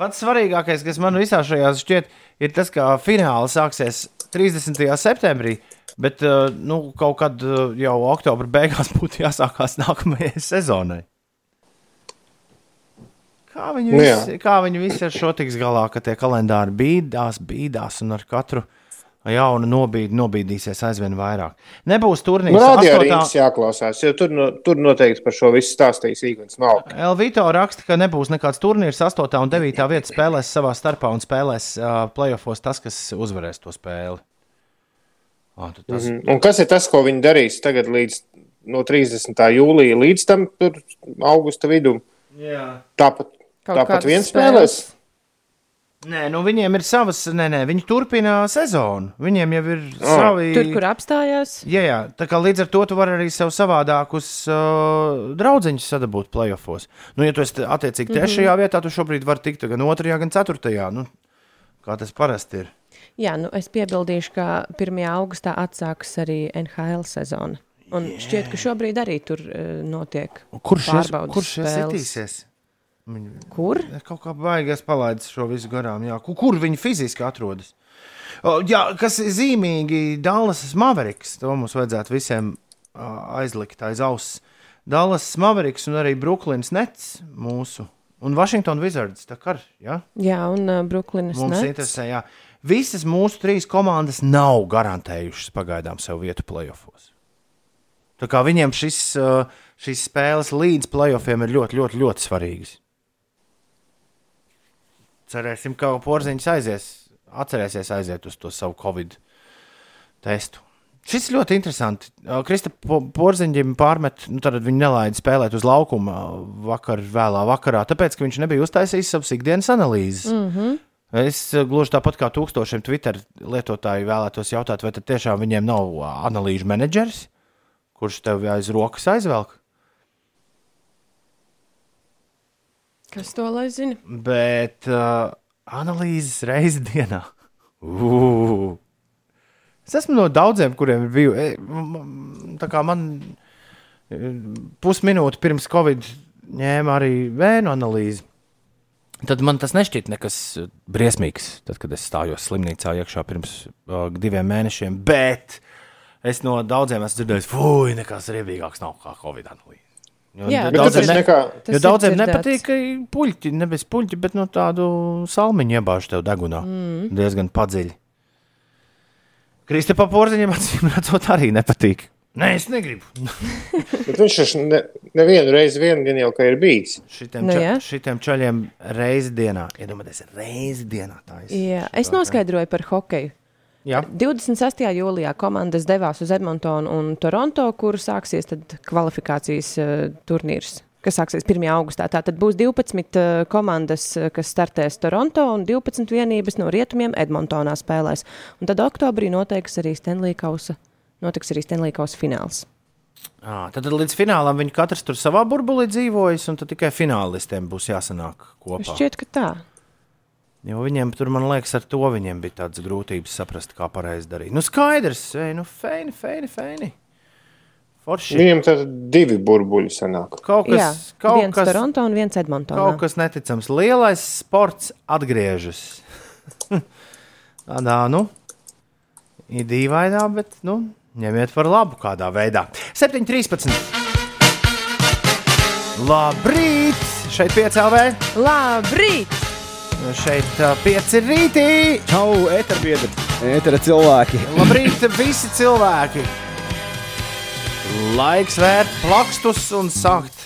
Pats svarīgākais, kas man visā šajā šķiet, ir tas, ka fināls sāksies 30. septembrī. Bet uh, nu, kaut kad uh, jau oktobra beigās būtu jāsākās nākamajai sezonai. Kā viņi, Nu visi, kā viņi visi ar šo tiks galā, ka tie kalendāri bīdās, bīdās un ar katru jaunu nobīdi nobīdīsies aizvien vairāk. Nebūs turnīrs. nu, radio astotā- rīks jāklausās, jo tur, no, tur noteikti par šo visu stāstīs Igants Malka. Elvito raksta, ka nebūs nekāds turnīrs. 8. un 9. vieta spēlēs savā starpā un spēlēs uh, playoffs tas, kas uzvarēs to spēli. Oh, tas, mm Mhm. Un kas ir tas, ko viņi darīs tagad līdz no 30. jūlija līdz tam tur augusta vidum? Jā. Tāpat, Kaut tāpat viens spēles. spēlēs. Nē, nu viņiem ir savas, nē, nē, viņi turpina sezonu. Viņiem jau ir Ah. savi. Tur, kur apstājās, Jā, jā, tā kā līdz ar to tu vari arī sev savādākus uh, draugus sadabūt playoffs. Nu, ja tu esi attiecīgi trešajā mm -hmm. vietā, tu šobrīd vari tikt gan otrajā, gan ceturtajā. Nu, kā tas parasti ir. jā, nu, es piebildīšu, ka 1. augustā atsākas arī NHL sezona. Un yeah. šķiet, ka šobrīd arī tur uh, notiek Kurš pārbaudas kurš spēles. Iesaistīsies? Kur? Es kaut kā baigās palaidis šo visu garām. Jā. Kur, kur viņi fiziski atrodas? O, jā, kas ir zīmīgi, Dallas Mavericks. To mums vajadzētu visiem aizlikt aiz auss. Dallas Mavericks un arī Brooklyns Nets mūsu. Un Washington Wizards. Kā ja? Jā, un uh, Brooklynas mums Nets. interesē. Jā. Visas mūsu trīs komandas nav garantējušas pagaidām sev vietu playoffs. Tā kā viņiem šis, ā, šīs spēles līdz playoffiem ir ļoti, ļoti, ļoti svarīgas. Cerēsim, ka porziņš aizies, atcerēsies aiziet uz to savu covid testu. Šis ir ļoti interesanti. Krista Porziņģim pārmet, nu tad viņu nelaida spēlēt uz laukuma vakar, vēlā vakarā, tāpēc, ka viņš nebija uztaisījis savas ikdienas analīzes. Mm -hmm. Es gluži tāpat kā tūkstošiem Twitter lietotāju vēlētos jautāt, vai tad tiešām viņiem nav analīžu menedžers, kurš tev aiz rokas aizvelk. Kas to lai zina? Bet uh, analīzes reizi dienā. Ugh. Es esmu no daudziem, kuriem ir bijusi. Tā kā man e, pusminūte pirms Covid ņēma arī vēnu analīzi. Tad man tas nešķiet nekas briesmīgs, tad, kad es stājos slimnīcā iekšā pirms uh, diviem mēnešiem. Bet es no daudziem esmu dzirdējis, fuck, nekas riebīgāks nav kā Covid analīze. Jo Jā, Bet daudziem, ne, nekā, jo daudziem nepatīk, ka puļķi, nevis puļķi, bet no tādu salmiņu iebāž tev degunā. Mm. Diezgan padziļi. Kristapam Porziņam acīm redzot, arī nepatīk. Nē, es negribu. bet viņš taču ne, nevienu reizi vien gan jau ka ir bijis. Šitiem, Nu, ča, šitiem čaļiem reizi dienā. Iedomājieties, reizi dienā. Tā ir. Jā, es noskaidroju par hokeju. Jā, 26. jūlijā komandas devās uz Edmontonu un Toronto, kur sāksies tad kvalifikācijas uh, turnīrs. Kas sāksies 1. augustā. Tātad būs 12 uh, komandas, uh, kas startēs Toronto, un 12 vienības no rietumiem Edmontonā spēlēs. Un tad oktobrī noteiks arī Stanley Kausa, notiks arī Stanley Kausa fināls. à, tad līdz finālam viņi katrs tur savā burbulī dzīvojas, un tad tikai finālistiem būs jāsanāk kopā. Šķiet, ka tā. Jo viņiem tur, man liekas, ar to viņiem bija tādas grūtības saprast, kā pareizi darīt. Nu, skaidrs, ej, nu, feini, feini, feini. Forši. Viņam tad divi burbuļi sanāk. Kaut Jā, kas, kaut viens kas, Toronto un viens Edmontonā. kaut kas neticams. Lielais sports atgriežas. Tādā, nu, ir dīvainā, bet, nu, ņemiet par labu kādā veidā. 7.13. Labrīt! Šeit piecēlē, Labrīt! Šeit uh, pieci rītī. Čau, eterbiedri, etera cilvēki. Labrīt, visi cilvēki! Laiks vērt plakstus un sākt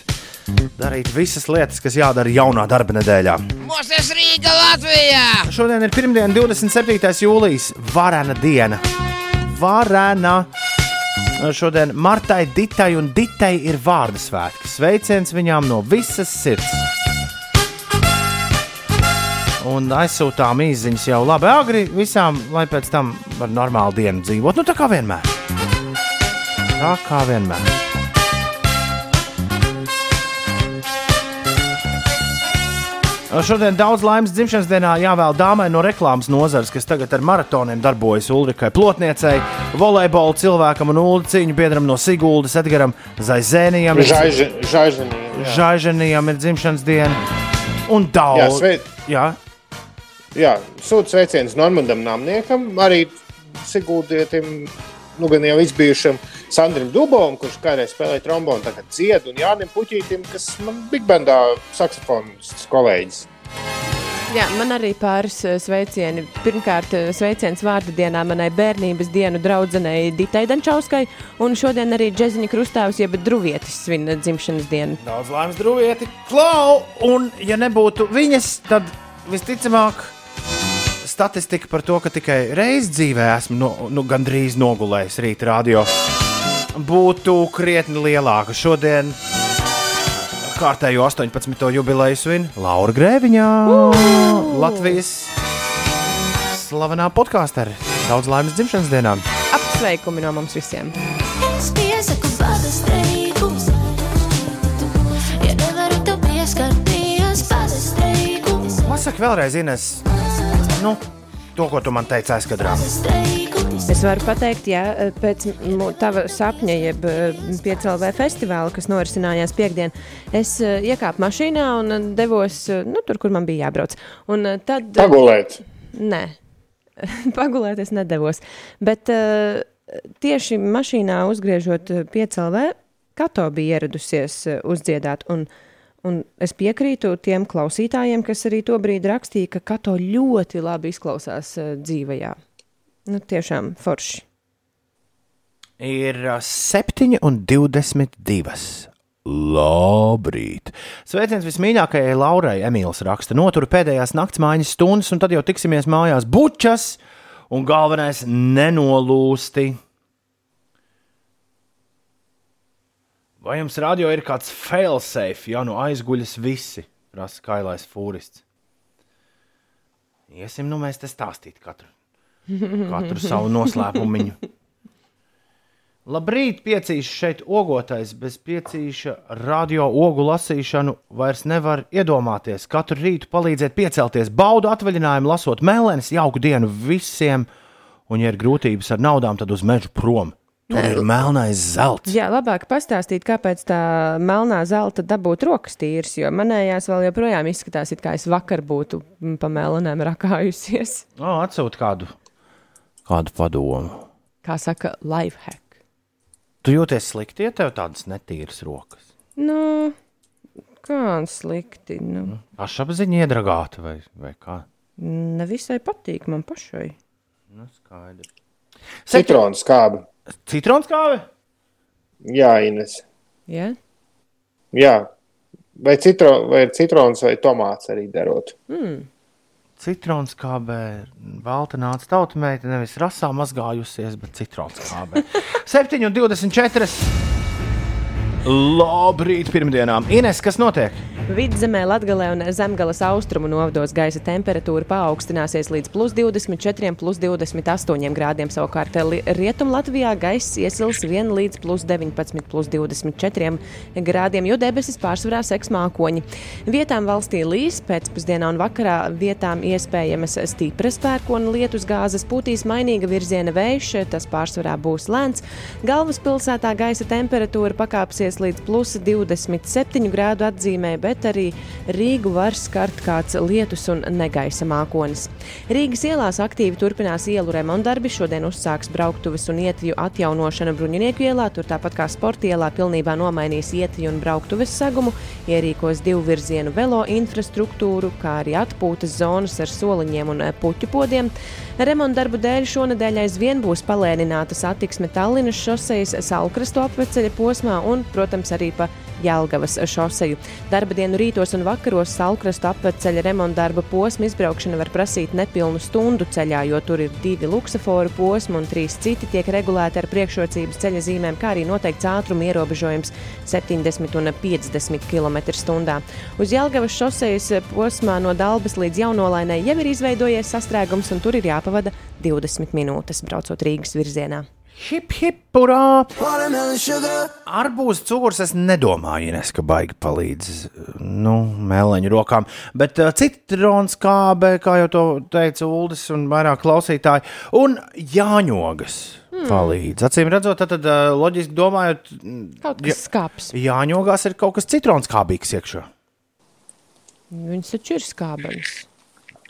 darīt visas lietas, kas jādara jaunā darba nedēļā. Mūsu Rīga Latvijā! Šodien ir pirmdiena, 27. jūlijas, varena diena. Varena! Šodien Martai, Ditai un Ditai ir vārdu svētki. Sveiciens viņām no visas sirds! Un aizsūtām īsiņas jau labi agri visām, lai pēc tam var normālu dienu dzīvot. Nu, tā kā vienmēr. Tā kā vienmēr. Šodien daudz laimes dzimšanas dienā jāvēl dāmai no reklāmas nozares, kas tagad ar maratoniem darbojas Ulrikai Plotniecei, volejbola cilvēkam un ulu cīņu biedram no Siguldas, Edgaram Zaizēnijam. Žaiženijam ir dzimšanas diena. Un Jā, daudz. sveit, Jā, jā sūta sveiciens Normandam Namniekam, arī Sigūdietim, nu gan jau izbijušam Sandrim Dubovam, kurš kādreiz spēlēja trombonu, tagad dzied, un Jānim Puķītim, kas man Big Bandā saksofonists kolēģis. Jā, man arī pāris eh, sveicieni. Pirmkārt, eh, sveiciens vārdu dienā manai bērnības dienu draudzenei Ditai Dančauskai, un šodien arī Džeziņa Krustāvs, jeb Druvietis svin dzimšanas dienu. daudz laimes drūvieti. Klau! Un, ja nebūtu viņas, tad visticamāk. Statistika par to, ka tikai reizi dzīvē esmu no, nu, gandrīz nogulējis rīta radio, būtu krietni lielāka. Šodien kārtējo 18. jubileju svin Laura Grēviņā, Latvijas slavenā podkāstere. Daudz laimes dzimšanas dienā! Apsveikumi no mums visiem! Es piesaku bada streikus. Ja nevaru tev pieskarties, bada streikus. Pasaki vēlreiz, Ines, nu, to, ko tu man teici aizkadrā. Es varu pateikt, ja pēc tava sapņa, jeb piecēlē festivāla, kas norisinājās piekdien, es eh, iekāpu mašīnā un eh, devos eh, nu, tur, kur man bija jābrauc. Un eh, tad. Pagulēt. Nē, pagulēt es nedavos. Bet uh, tieši mašīnā uzgriežot piecēlē, Kato bija ieradusies uh, uzdziedāt. Un, un es piekrītu tiem klausītājiem, kas arī to brīdi rakstīja, ka Kato ļoti labi izklausās uh, dzīvajā. Nu, tiešām forši. Ir ā, 7,22. Labrīt! Sveiciens vismīļākajai Laurai Emīls raksta. Noturu pēdējās nakts mājas stundas, un tad jau tiksimies mājās bučas, un galvenais - nenolūsti. Vai jums radio ir kāds failsafe, ja nu aizguļas visi? Prasa kailais fūrists. Iesim, nu mēs te stāstīt katru, katru savu noslēpumu. Labrīt, piecīši šeit ogotais. Bez piecīša radio ogu lasīšanu vairs nevar iedomāties. Katru rītu palīdziet piecelties, baudu atvaļinājumu, lasot mēlēnes, jauku dienu visiem. Un, ja ir grūtības ar naudām, tad uz mežu prom. Tur ir melnais zelts. Jā, labāk pastāstīt, kāpēc tā melnā zelta dabūt rokas tīras, jo manējās vēl joprojām izskatās, it kā es vakar būtu pa melnēm rakājusies. O, atsūt kādu, kādu padomu. Kā saka, life hack. Tu jūties slikti, ja tev tādas netīras rokas. Nu, kā slikti. Nu, Pašapziņa iedragāta vai, vai kā? nevisai patīk man pašai. Nu, skaidrs. Citronu skābi. Citrons kāve? Jā, Ines. Ja? Jā. Vai, citro, vai citrons vai tomāts arī darot? Mm. Citrons kābē, balta nāca tautsmeita, nevis rasā mazgājusies, bet citrons kābē. 7,24. Labrīt, pirmdienām. Ines, kas notiek? Vidzemē, Latvijā un Zemgales austrumu novados gaisa temperatūra paaugstināsies līdz plus 24, plus 28 grādiem. Savukārt Rietumē Latvijā gaisa iesils 1 līdz plus 19, plus 24 grādiem, jo debesis pārsvarā seks mākoņi. Vietām valstī līs, pēcpusdienā un vakarā vietām iespējamas stipras pērkona lietus gāzes, pūtīs mainīga virziena vējš, tas pārsvarā būs lēns. Galvaspilsētā gaisa temperatūra pakāpsies līdz plus 27 grādu atzīmē, bet arī Rīgu var skart kāds lietus un negaisa mākonis. Rīgas ielās aktīvi turpinās ielu remontdarbi. Šodien uzsāks brauktuves un ietvju atjaunošana Bruņinieku ielā. Tur tāpat kā sporta ielā pilnībā nomainīs ietvju un brauktuves segumu, ierīkos divu virzienu velo infrastruktūru, kā arī atpūtas zonas ar soliņiem un puķu podiem. Remontdarbu dēļ šonadēļ aizvien būs palēnināta satiksme Tallinas šosejas Salkrastu apveceļa posmā un, protams, arī pa Jelgavas šoseju. Darba dienu rītos un vakaros Salkrastu apveceļa remontdarba posma izbraukšana var prasīt nepilnu stundu ceļā, jo tur ir divi luksaforu posmi un trīs citi tiek regulēti ar priekšrocības ceļa zīmēm, kā arī noteikts ātruma ierobežojums 70 un 50 km/h. Uz Jelgavas šosejas posmā no Dalbas līdz Jaunolainai jau ir izveidojies sastrēgums, un tur ir jāpavada 20 minūtes braucot Rīgas virzienā. Hip, hip, urā! Arbūs cukurs es nedomāju, Ines, ka baigi palīdz nu, mēleņu rokām. Bet uh, citrons kābe, kā jau to teica Uldis un vairāk klausītāji, un jāņogas hmm. palīdz. Acīm redzot, tad, tad uh, loģiski domājot, Kaut kas skāps. jāņogās ir kaut kas citrons kābīgs iekšā. Viņas taču ir skābenes.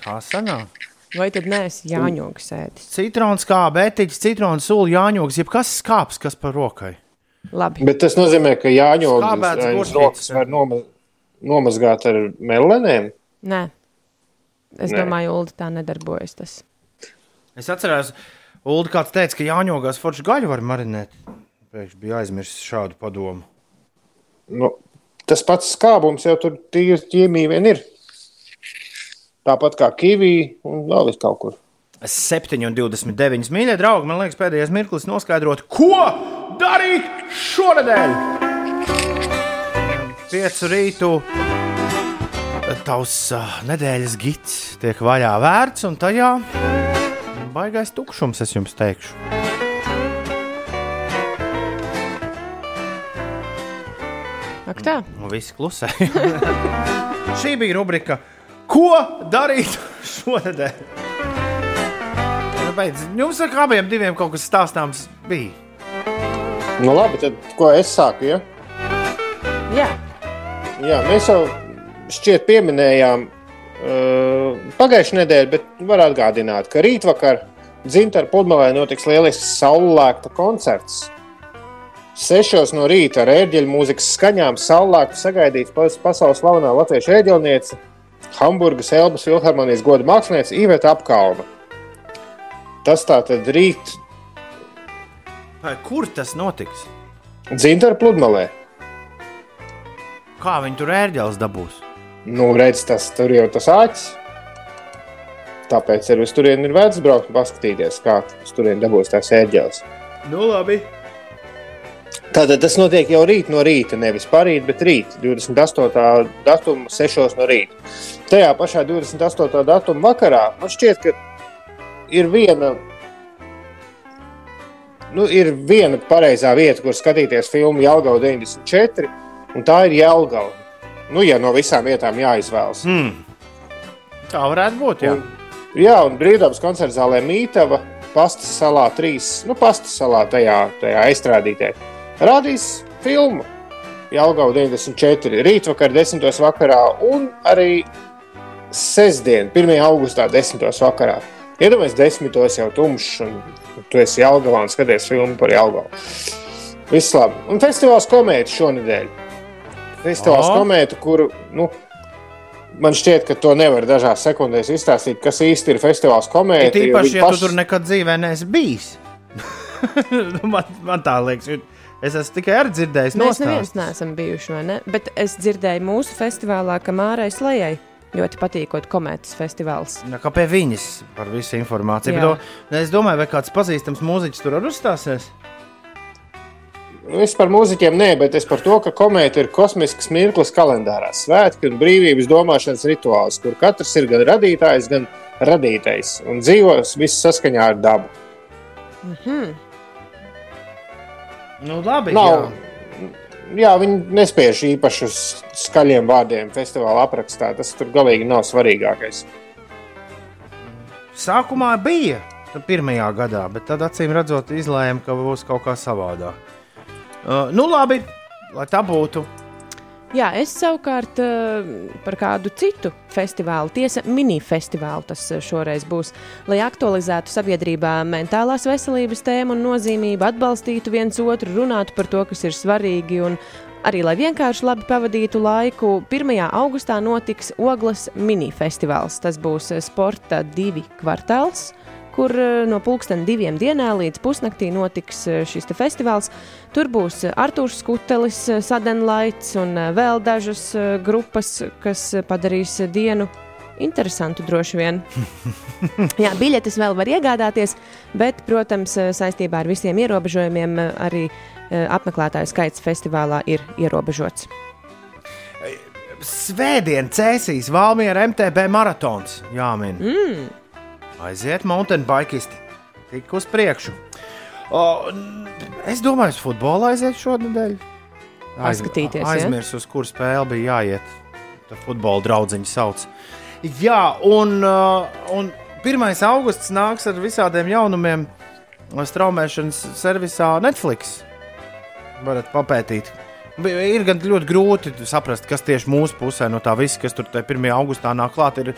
Tā sanāk. Vai tad neesi jāņogas ēdis? Citrons kābe, etiķis, citrons sula, jāņogas, jebkas skāps, kas par rokai. Labi. Bet tas nozīmē, ka jāņogas Skābēts aiz gurķis. rokas var noma, nomazgāt ar melenēm. Nē. Es Nē. domāju, Ulu, tā nedarbojas. Tas. Es atceros, Ulu, kāds teica, ka jāņogās forši gaļu var marinēt. Pēkšņi bija aizmirsis šādu padomu. Nu, tas pats skābums jau tur tīri ķīmija vien ir. Tāpat kā kivī un vēl vis kaut kur. 7,29 mīļie draugi. Man liekas, pēdējais mirklis noskaidrot, ko darīt šonadēļ. Piecu rītu tavs uh, nedēļas gids tiek vaļā vērts, un tajā baigais tukšums, es jums teikšu. Ak, tā. Un viss klusē. Šī bija rubrika, ko darīt šonadēļ. Nu, beidz, Jums ar abiem diviem kaut kas stāstāms bija. Nu, labi, tad ko es sāku? Ja? Jā, Jā, mēs jau šķiet pieminējām uh, pagājušajā nedēļā, bet var atgādināt, ka rītvakar Zintra pludmalē notiks lielisks saulēkta koncerts. Sešos no rīta ar ērģeļu mūzikas skaņām saulēktu sagaidīts pas- pasaules slavenā latviešu ērģelniece, Hamburgas Elbas Filharmonijas goda māksliniece Iveta Apkalna. Tas tā tad rīt Vai Kur tas notiks? Zintra pludmalē. Kā viņi tur ērģeles dabūs? Nu, redz, tas tur jau tas āķis. Tāpēc arī uz turieni ir vērts braukt un paskatīties, kā turieni dabūs tās ērģeles. Nu, labi. Tātad tas notiek jau rīt no rīta, nevis parīt, bet rīt, 28. datuma, 6. no rīta. Tajā pašā 28. datuma vakarā man šķiet, ka ir viena nu, ir viena pareizā vieta, kur skatīties filmu Jālgava 94, un tā ir Jālgava. Nu, ja no visām vietām jāizvēlas. Hmm. Tā varētu būt. Jā. Un, jā, un brīvdabas koncerta zālē Mītava, Pastas salā 3, nu, Pastas salā tajā, tajā aizstrādītē. Rādīs filmu Jālgava 94, rītvakar 10. vakarā un arī sestdien, 1. augustā 10. vakarā. Iedomājieties, desmitos jau tumšs, un tu esi Jālgavā un skaties filmu par Jālgavu. Viss labi. Un festivāls komēta šonadēļ. Festivāls O. komēta, kuru, nu, man šķiet, ka to nevar dažās sekundēs izstāstīt, kas īsti ir festivāls komēta. Ir jo īpaši, viņi ja tu paši- tur nekad dzīvē neesi bijis. man, man tā liekas, jo es esmu tikai ar dzirdējis Mēs neviens nostāstus. neesam bijuši, ne? Bet es dzirdēju mūsu festivālā, ka Mārai Slējai ļoti patīkot komētas festivāls. Jā, Kā pie viņas par visu informāciju. Bet, to- es domāju, vai kāds pazīstams mūziķis tur arī uzstāsies. Es par mūziķiem nē, bet es par to, ka komēta ir kosmisks mirklis kalendārā. Svētki un brīvības domāšanas rituāls, kur katrs ir gan radītājs, gan radītais un dzīvos viss saskaņā ar dabu. Mhm. Nu, labi, Nav, jā. jā, viņi nespiež īpaši uz skaļiem vārdiem festivāla aprakstā. Tas tur galīgi nav svarīgākais. Sākumā bija tā pirmajā gadā, bet tad acīm redzot, izlēma, ka būs kaut kā savādāk. Uh, nu, labi, lai tā būtu. Jā, es savukārt eh, par kādu citu festivālu, tiesa, mini-festivālu tas eh, šoreiz būs, lai aktualizētu sabiedrībā mentālās veselības tēmu un nozīmību, atbalstītu viens otru, runātu par to, kas ir svarīgi un arī, lai vienkārši labi pavadītu laiku. 1. augustā notiks Ogles mini-festivāls. Tas būs eh, sporta divi kvartāls. Kur eh, no pulksten diviem dienā līdz pusnaktī notiks eh, šis festivāls. Tur būs eh, Arthurs Skutelis, Sadenlaits un vēl dažas grupas, kas padarīs dienu interesantu droši vien. Jā, biļetes vēl var iegādāties, bet, protams, saistībā ar visiem ierobežojumiem arī apmeklētāju skaits festivālā ir ierobežots. Svētdien cēsīs Valmiera MTB maratons. Jā, min. Mm. Aiziet, mountain bikisti. Tik uz priekšu. O, es domāju, uz futbolu aiziet šonadēļ. Ja? Aizmirsu, uz kuru spēli bija jāiet. Tā futbola draudziņa sauc. Jā, un, uh, un 1. augusts nāks ar visādiem jaunumiem straumēšanas servisā Netflix. Varat papētīt. Ir gan ļoti grūti saprast, kas tieši mūsu pusē no tā visa, kas tur 1. augustā nāk klāt, ir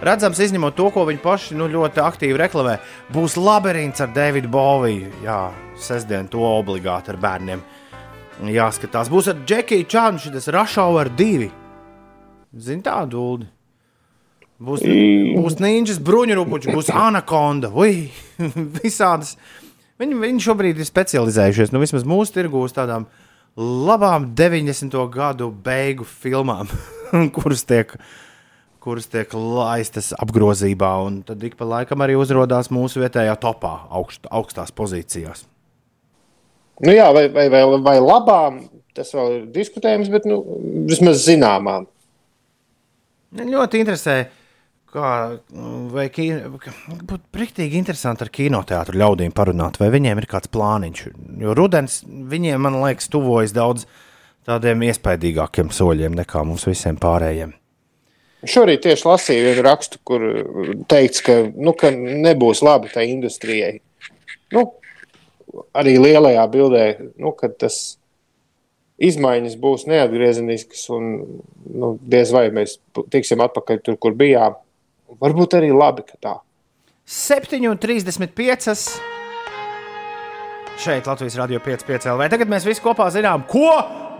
redzams, izņemot to, ko viņi paši nu, ļoti aktīvi reklamē. Būs labirints ar Davidu Boviju. Jā, sestdien to obligāti ar bērniem. Jāskatās, būs ar Džekiju Čānu, šis Rushhour 2. Zini tādu ulu. Būs, būs ninjas, bruņurupuči, būs anakonda, ui, visādas. Viņi, viņi šobrīd ir specializējušies, nu vismaz mūsu tirgū uz tādām labām 90. gadu beigu filmām, kuras tiek, kuras tiek laistas apgrozībā, un tad ik pa laikam arī uzrādās mūsu vietējā topā, augst, augstās pozīcijās. Nu, jā, vai, vai, vai, vai labām, tas vēl ir diskutējams, bet nu, vismaz zināmām. Ļoti interesē, kā vai brīvīgi interesanti ar kinoteātriem ļaudīm parunāt, vai viņiem ir kāds plāniņš. Jo rudens viņiem, man liekas, tuvojas daudz tādiem iespaidīgākiem soļiem nekā mums visiem pārējiem. Šorīt tieši lasīju vienu rakstu, kur teikts, ka, nu, ka nebūs labi tai industrijai. Nu, arī lielajā bildē, nu, ka tas izmaiņas būs neatgriezeniskas un nu, diez vai mēs tiksim atpakaļ tur, kur bijām. Varbūt arī labi, ka tā. 7,35. Šeit Latvijas Rādio 5,5 LV. Tagad mēs visi kopā zinām, ko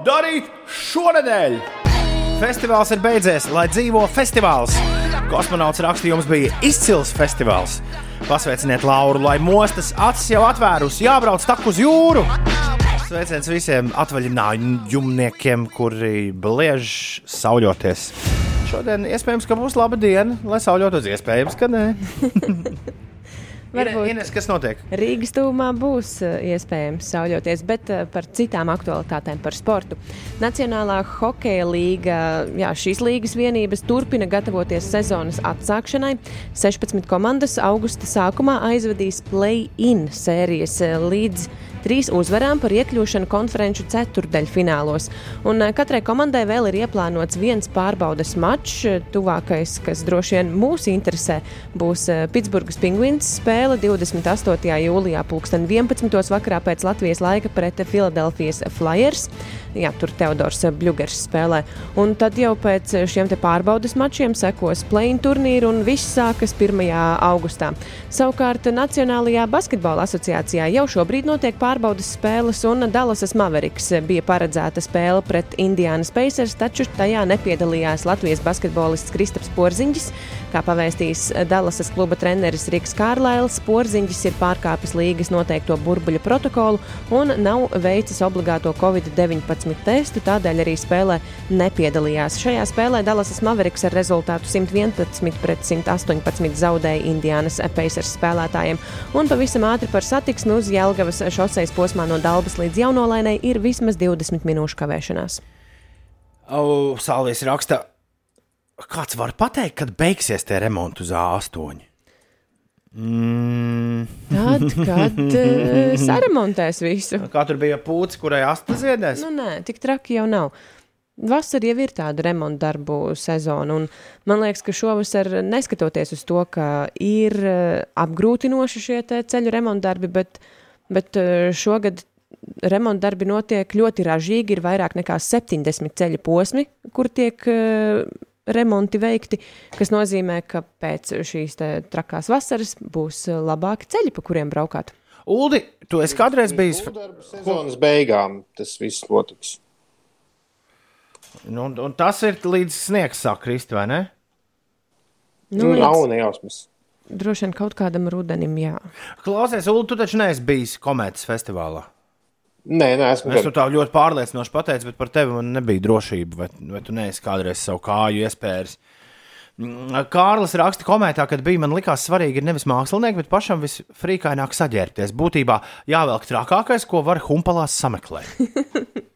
darīt šonadēļ. Festivāls ir beidzies, lai dzīvo festivāls. Kosmonauts rakstījums bija izcils festivāls. Pasveiciniet Lauru, lai mostas acis jau atvērusi, jābrauc tak uz jūru. Sveiciens visiem atvaļinājumniekiem, kuri bliež sauļoties. Šodien iespējams, ka būs laba diena, lai sauļotos. Iespējams, ka nē. Varbūt Ines, kas notiek? Rīgas tūmā būs eh, iespējams sauļoties, bet eh, par citām aktualitātēm par sportu. Nacionālā hokeja līga, jā, šīs līgas vienības turpina gatavoties sezonas atsākšanai. 16 komandas augusta sākumā aizvadīs play-in sērijas eh, līdz trīs uzvarām par iekļūšanu konferenču ceturdaļfinālos. Un eh, katrai komandai vēl ir ieplānots viens pārbaudas mačs. Tuvākais, kas droši vien mūs interesē, būs eh, Pitsburgas Penguins spēle 28. jūlijā, 2011. vakarā pēc Latvijas laika pret Filadelfijas Flyers. Jā, tur Teodors Bļūgers spēlē. Un tad jau pēc šiem pārbaudas mačiem sekos play-in turnīri un viss sākas 1. augustā. Savukārt Nacionālajā basketbola asociācijā jau šobrīd notiek pārbaudas spēles, un Dallasas Mavericks bija paredzēta spēle pret Indiānas Pacers, taču tajā nepiedalījās Latvijas basketbolists Kristaps Porziņģis. Kā pavēstījis Dallasas kluba treneris Riks Kārlails, Porziņģis ir pārkāpis līgas noteikto burbuļu protokolu un nav veicis obligāto Covid-19 testu, tādēļ arī spēlē nepiedalījās. Šajā spēlē Dallasas Mavericks ar rezultātu 111 pret 118 zaudēja Indiānas Pacers spēlētājiem. Un pavisam ātri par satiksmi uz Jelgavas šoseis posmā no Dalbas līdz Jaunolainai ir vismaz 20 minūšu kavēšanās. O, Salvis raksta, kāds var pateikt, kad beigsies tie remonti uz A8? Mm, Tad, kad uh, saremontēs visu. kā tur bija pūcis, kurai asta ziedēs? Nu, nē, tik traki jau nav. Vasarā jau ir tāda remonta darbu sezona, un man liekas, ka šovasar, neskatoties uz to, ka ir eh, apgrūtinoši šie ceļu remonta darbi, bet, bet eh, šogad remonta darbi notiek ļoti ražīgi. Ir vairāk nekā 70 ceļu posmi, kur tiek eh, remonti veikti, kas nozīmē, ka pēc šīs trakās vasaras būs labāki ceļi, pa kuriem braukāt. Uldi, tu esi kādreiz bijis. Sezonas beigām tas viss notiks. Nu, un, un tas ir līdz sniegs sāk krist, vai ne? Nu, Nu, nav nejausmas. droši vien kaut kādam rudenim, jā. Klausies, Ulu, tu taču neesi bijis komētas festivālā. Nē, nē, esmu Es to tā ļoti pārliecinoši pateicu, bet par tevi man nebija drošība. Vai, vai tu neesi kādreiz savu kāju iespējas? Kārlis raksta komentā, kad bija man likās svarīgi ir nevis mākslinieki, bet pašam visfrīkaināk saģērbties. Būtībā jāvelk trakākais, ko var humpalās sameklēt.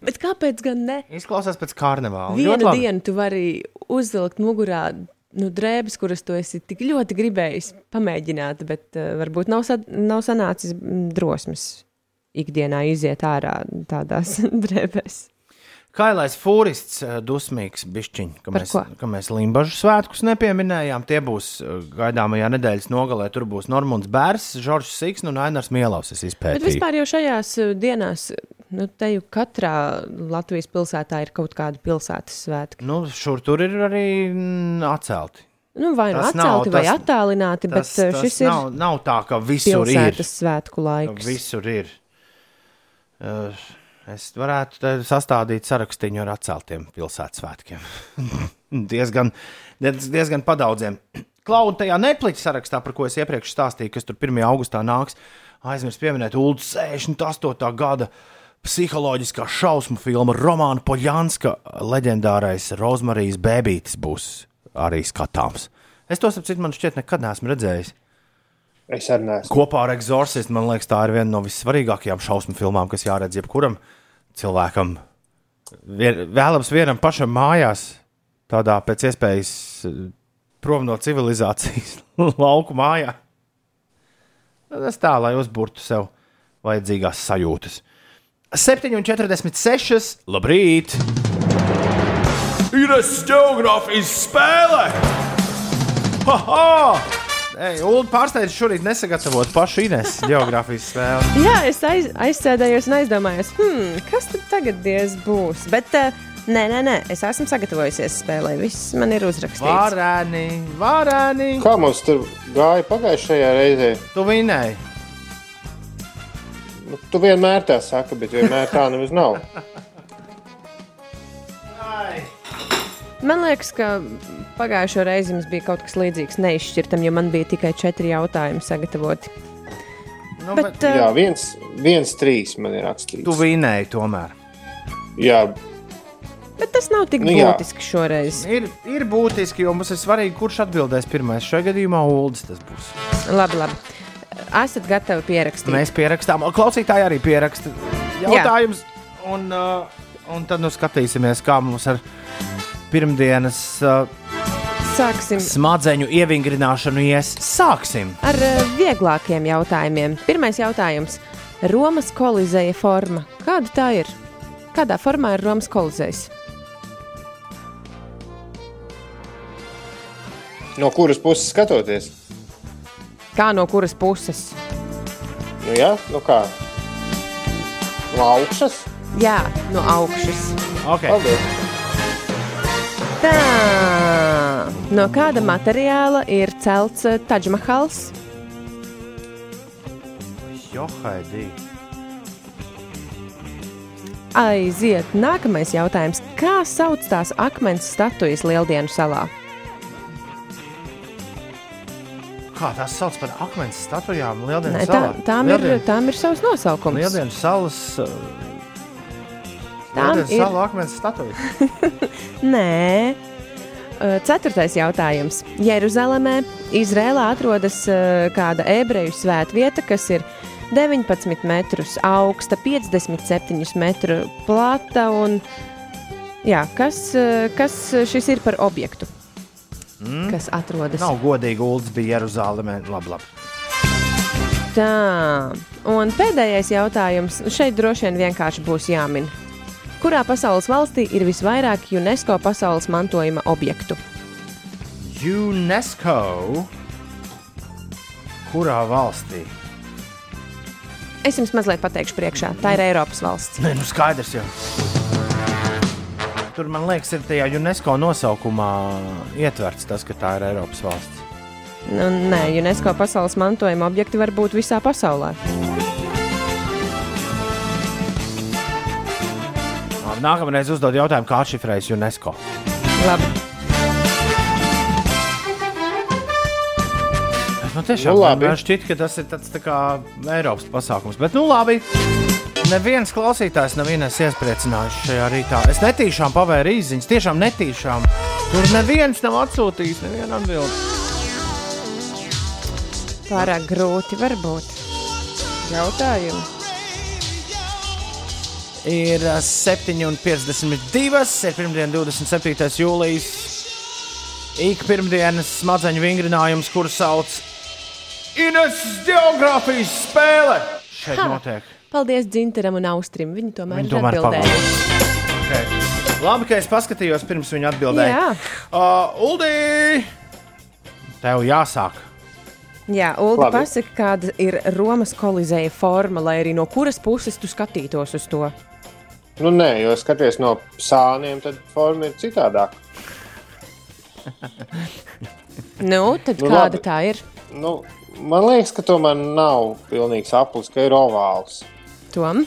Bet kāpēc gan ne? Izklausās pēc karnevāla. Vienu dienu tu vari uzvilkt mugurā nu, drēbes, kuras tu esi tik ļoti gribējis pamēģināt, bet uh, varbūt nav, sa nav sanācis drosmes ikdienā iziet ārā tādās drēbēs. Kailais fūrists, eh, dusmīgs bišķiņš, ka mēs, ka mēs Limbaģu svētkus nepieminējām. Tie būs eh, gaidāmajā nedēļas nogalē. Tur būs Normons Bērs, Žoržs Siks un Ainars Mielovs. Es Bet vispār jau šajās uh, dienās, nu, te jau katrā Latvijas pilsētā ir kaut kāda pilsētas svētki. Nu, šur tur ir arī mm, atcelti. Nu, vai nu Tas nav, atcelti, vai tas- attālināti, bet Tas, uh, tas šis ir nav, nav tā, ka visur ir. pilsētas svētku laiks. Visur ir. Es varētu sastādīt sarakstu ar atceltiem pilsētas svētkiem. diezgan, diez- diezgan padaudziem. Klaudu tajā nepliķa sarakstā, par ko es iepriekš stāstīju, kas tur 1. augustā nāks, aizmirst pieminēt ULD 68. gada psiholoģiskā šausmu filma Romāna Poļanska leģendārais Rozmarijas bēbītis būs arī skatāms. Es to saprotu, man šķiet, nekad neesmu redzējis. Es arī neesmu. Kopā ar Exorcistu, man liekas, tā ir viena no vissvarīgākajām šausmu filmām, kas jāredz jebkuram cilvēkam. Vien, vēlams vienam pašam mājās, tādā pēc iespējas prom no civilizācijas lauku mājā. Tas tā, lai uzburtu sev vajadzīgās sajūtas. 7,46. Labrīt! Ir geogrāfijas spēle! Ha! -ha! Ei, Ulu pārsteidz šorīt nesagatavot pašu Ines geogrāfijas spēli. Jā, es aiz, aizsēdējos un aizdomājos, hmm, kas tad tagad diez būs. Bet uh, nē, nē, nē, es esmu sagatavojusies spēlē. Viss man ir uzrakstīts. Vārēni, vārēni! Kā mums tur gāja pagājušajā reizē? Tu vinēji! Nu, tu vienmēr tā saki, bet vienmēr tā nemaz nav. Man liekas, ka pagājušo reizi mums bija kaut kas līdzīgs neizšķirtam, jo man bija tikai četri jautājumi sagatavoti. Nu, Bet, bet, uh, Jā, viens, viens trīs man ir rakstīts. tu vinēji tomēr. Jā, Bet tas nav tik Nu jā. būtiski šoreiz. Ir, ir būtiski, jo mums ir svarīgi, kurš atbildēs pirmais. Šajā gadījumā Ulas tas būs. Labi, labi. Esat gatavi pierakstīt? Mēs pierakstām, klausītāji arī pieraksta jautājumus. Un, uh, un tad nu skatīsimies, kā mums ar pirmdienas uh, Sāksim smadzeņu ievingrināšanu ies. Sāksim! ar uh, vieglākiem jautājumiem. Pirmais jautājums. Romas kolizeja forma. Kāda tā ir? Kādā formā ir Romas kolizejs? No kuras puses skatoties? Kā no kuras puses? Nu, jā, nu kā? No augšas? Jā, no augšas. Okay. Paldies! Tā. No kāda materiāla ir celts uh, Taģmahals? Johaidī. Aiziet, nākamais jautājums. Kā sauc tās akmens statujas Lieldienu salā? Kā tās sauc par akmens statujām? Lieldienas Nē, tā, salā? tām, ir, Lieldien- tām ir savs nosaukums. Lieldienu salas. uh, Tām ir- salu akmens statuja. Nē. Uh, Ceturtais jautājums. Jeruzalemē, Izrēlā atrodas uh, kāda ebreju svētvieta, kas ir 19 metrus augsta, 57 metru plata. Un, jā, kas, uh, kas šis ir par objektu? Mm. Kas atrodas Nav godīgi, Ulas bija Jeruzalemē. Labi, labi. tā. Un pēdējais jautājums. Šeit droši vien vienkārši būs jāmin. Kurā pasaules valstī ir visvairāk UNESCO pasaules mantojuma objektu? UNESCO. Kurā valstī? Es jums mazliet pateikšu priekšā. Tā ir Eiropas valsts. Nē, nu skaidrs jau. Tur man liekas, ir tajā UNESCO nosaukumā ietverts tas, ka tā ir Eiropas valsts. Nu, nē, UNESCO pasaules mantojuma objekti var būt visā pasaulē. Labi, Nākamreiz uzdod jautājumu, kā atšifrējas UNESCO. Labi. Nu, tiešām, Nu, labi. man šķiet, ka tas ir tāds tā kā Eiropas pasākums. Bet, nu, labi. Neviens klausītājs nav iepriecinājis šajā rītā. Es netīšām pavēru īsiņas, tiešām netīšām. Tur neviens nav atsūtījis, nevienu atbildību. Pārāk grūti var būt. Jautājumi. Ir ā, 7,52. Ir pirmdiena, 27. jūlijas. Ik pirmdienas smadzeņu vingrinājums, kuru sauc Ines geogrāfijas spēle. Šeit Ha! notiek. Paldies Dzintaram un Austrim. Viņi tomēr, Viņi ir tomēr atbildējuši. Okay. Labi, ka es paskatījos pirms viņa atbildēja. Jā. Uh, Uldī, tev jāsāk. Jā, Ulu, pasaka, kāda ir Romas kolizeja forma, lai arī no kuras puses tu skatītos uz to. Nu, nē, jo skaties no sāniem, tad forma ir citādāka. Nu, tad Nu, kāda labi. tā ir? Nu, man liekas, ka tomēr nav pilnīgs aplis, ka ir ovāls. Tom?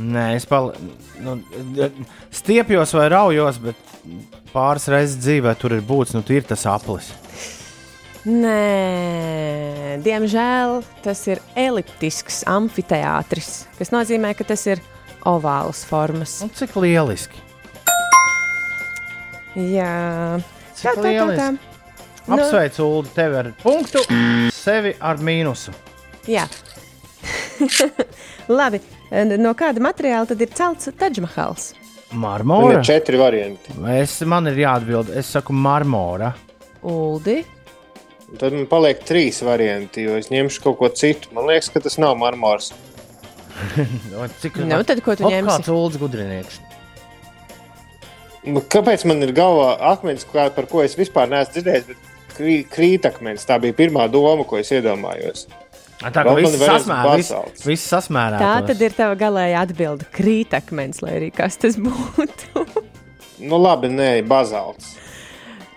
Nē, es pal... nu, stiepjos vai raujos, bet pāris reizes dzīvē tur ir būts, nu, ir tas aplis. Nē, diemžēl tas ir eliptisks amfiteātris, kas nozīmē, ka tas ir ovāls formas. Nu, cik lieliski! Jā, Cik lieliski! Nu. Apsveicu, Ulu, tevi ar punktu, sevi ar mīnusu. Jā. Labi, no kāda materiāla tad ir celts Taģmahals? Marmora. ir četri varianti. Es, man ir jāatbild, es saku, marmora. Uldi. Tad man paliek trīs varianti, jo es ņemšu kaut ko citu. Man liekas, ka tas nav marmors. Cik Nu, tad ko tu ņemsi? Kāds Ulas gudrinieks? Nu, Kāpēc man ir galvā akmens, kā, par ko es vispār neesmu dzirdējis? Bet krī- krītakmens. Tā bija pirmā doma, ko es iedomājos. Tā kā viss sasmērā, viss, viss sasmērā. Tā tad ir tava galējā atbilde. Krītakmens, lai arī kas tas būtu. Nu, labi, nē, bazalts.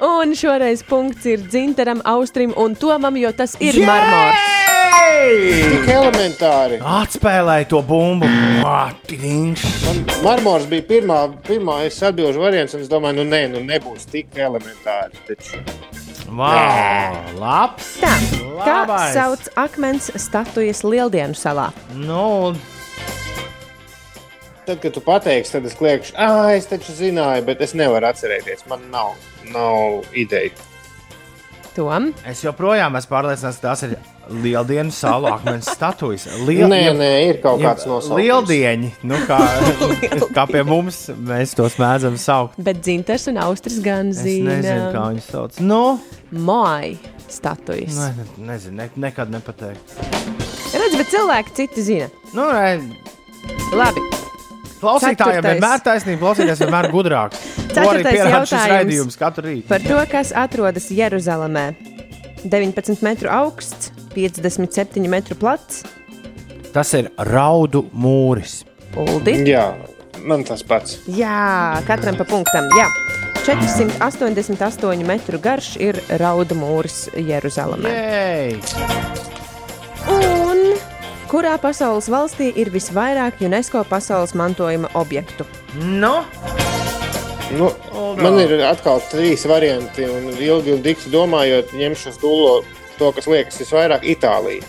Un šoreiz punkts ir Dzintaram, Austrim un Tomam, jo tas ir marmors. Tik elementāri. Atspēlēja to bumbu. Mātiņš. Man marmors bija pirmā, pirmā es atbildēju variants, un es domāju, nu, nē, nu, nebūs tik elementāri. Taču. Wow, labs. Tā, kā Labais. sauc akmens statujas Lieldienu salā? Nu, tad, kad tu pateiksi, tad es kliekšu, ah, es taču zināju, bet es nevaru atcerēties. Man nav, nav ideja. Tom. Es joprojām esmu pārliecināts, ka tās ir lieldienas salu akmens statujas. Liel, Nē, nē, ir kaut kāds nosaukums. Lieldieņi, nu, kā, kā pie mums, mēs tos mēdzam saukt. Bet dzintars un austris gan Es nezinu, kā zina. viņus sauc. Nu, Moai statujas. ne, ne, nezinu, ne, nekad nepateikt. Redz, bet cilvēki citi zina. Nu, re, Labi. Klausītājiem vienmēr taisnība, klausītājs vienmēr gudrāks. To arī Ceturtais pierāda šis jautājums. raidījums katru rītu. Par to, kas atrodas Jeruzalemē. 19 metru augsts, 57 metru plats. Tas ir raudu mūris. Uldi. Jā, man tas pats. Jā, katram pa punktam. Jā. 488 metru garš ir raudu mūris Jeruzalemē. Jej! Kurā pasaules valstī ir visvairāk UNESCO pasaules mantojuma objektu? Nu, Nu, man ir atkal trīs varianti, un ilgi un dikti domājot, ņemšu uz dūlo to, kas liekas visvairāk Itālija.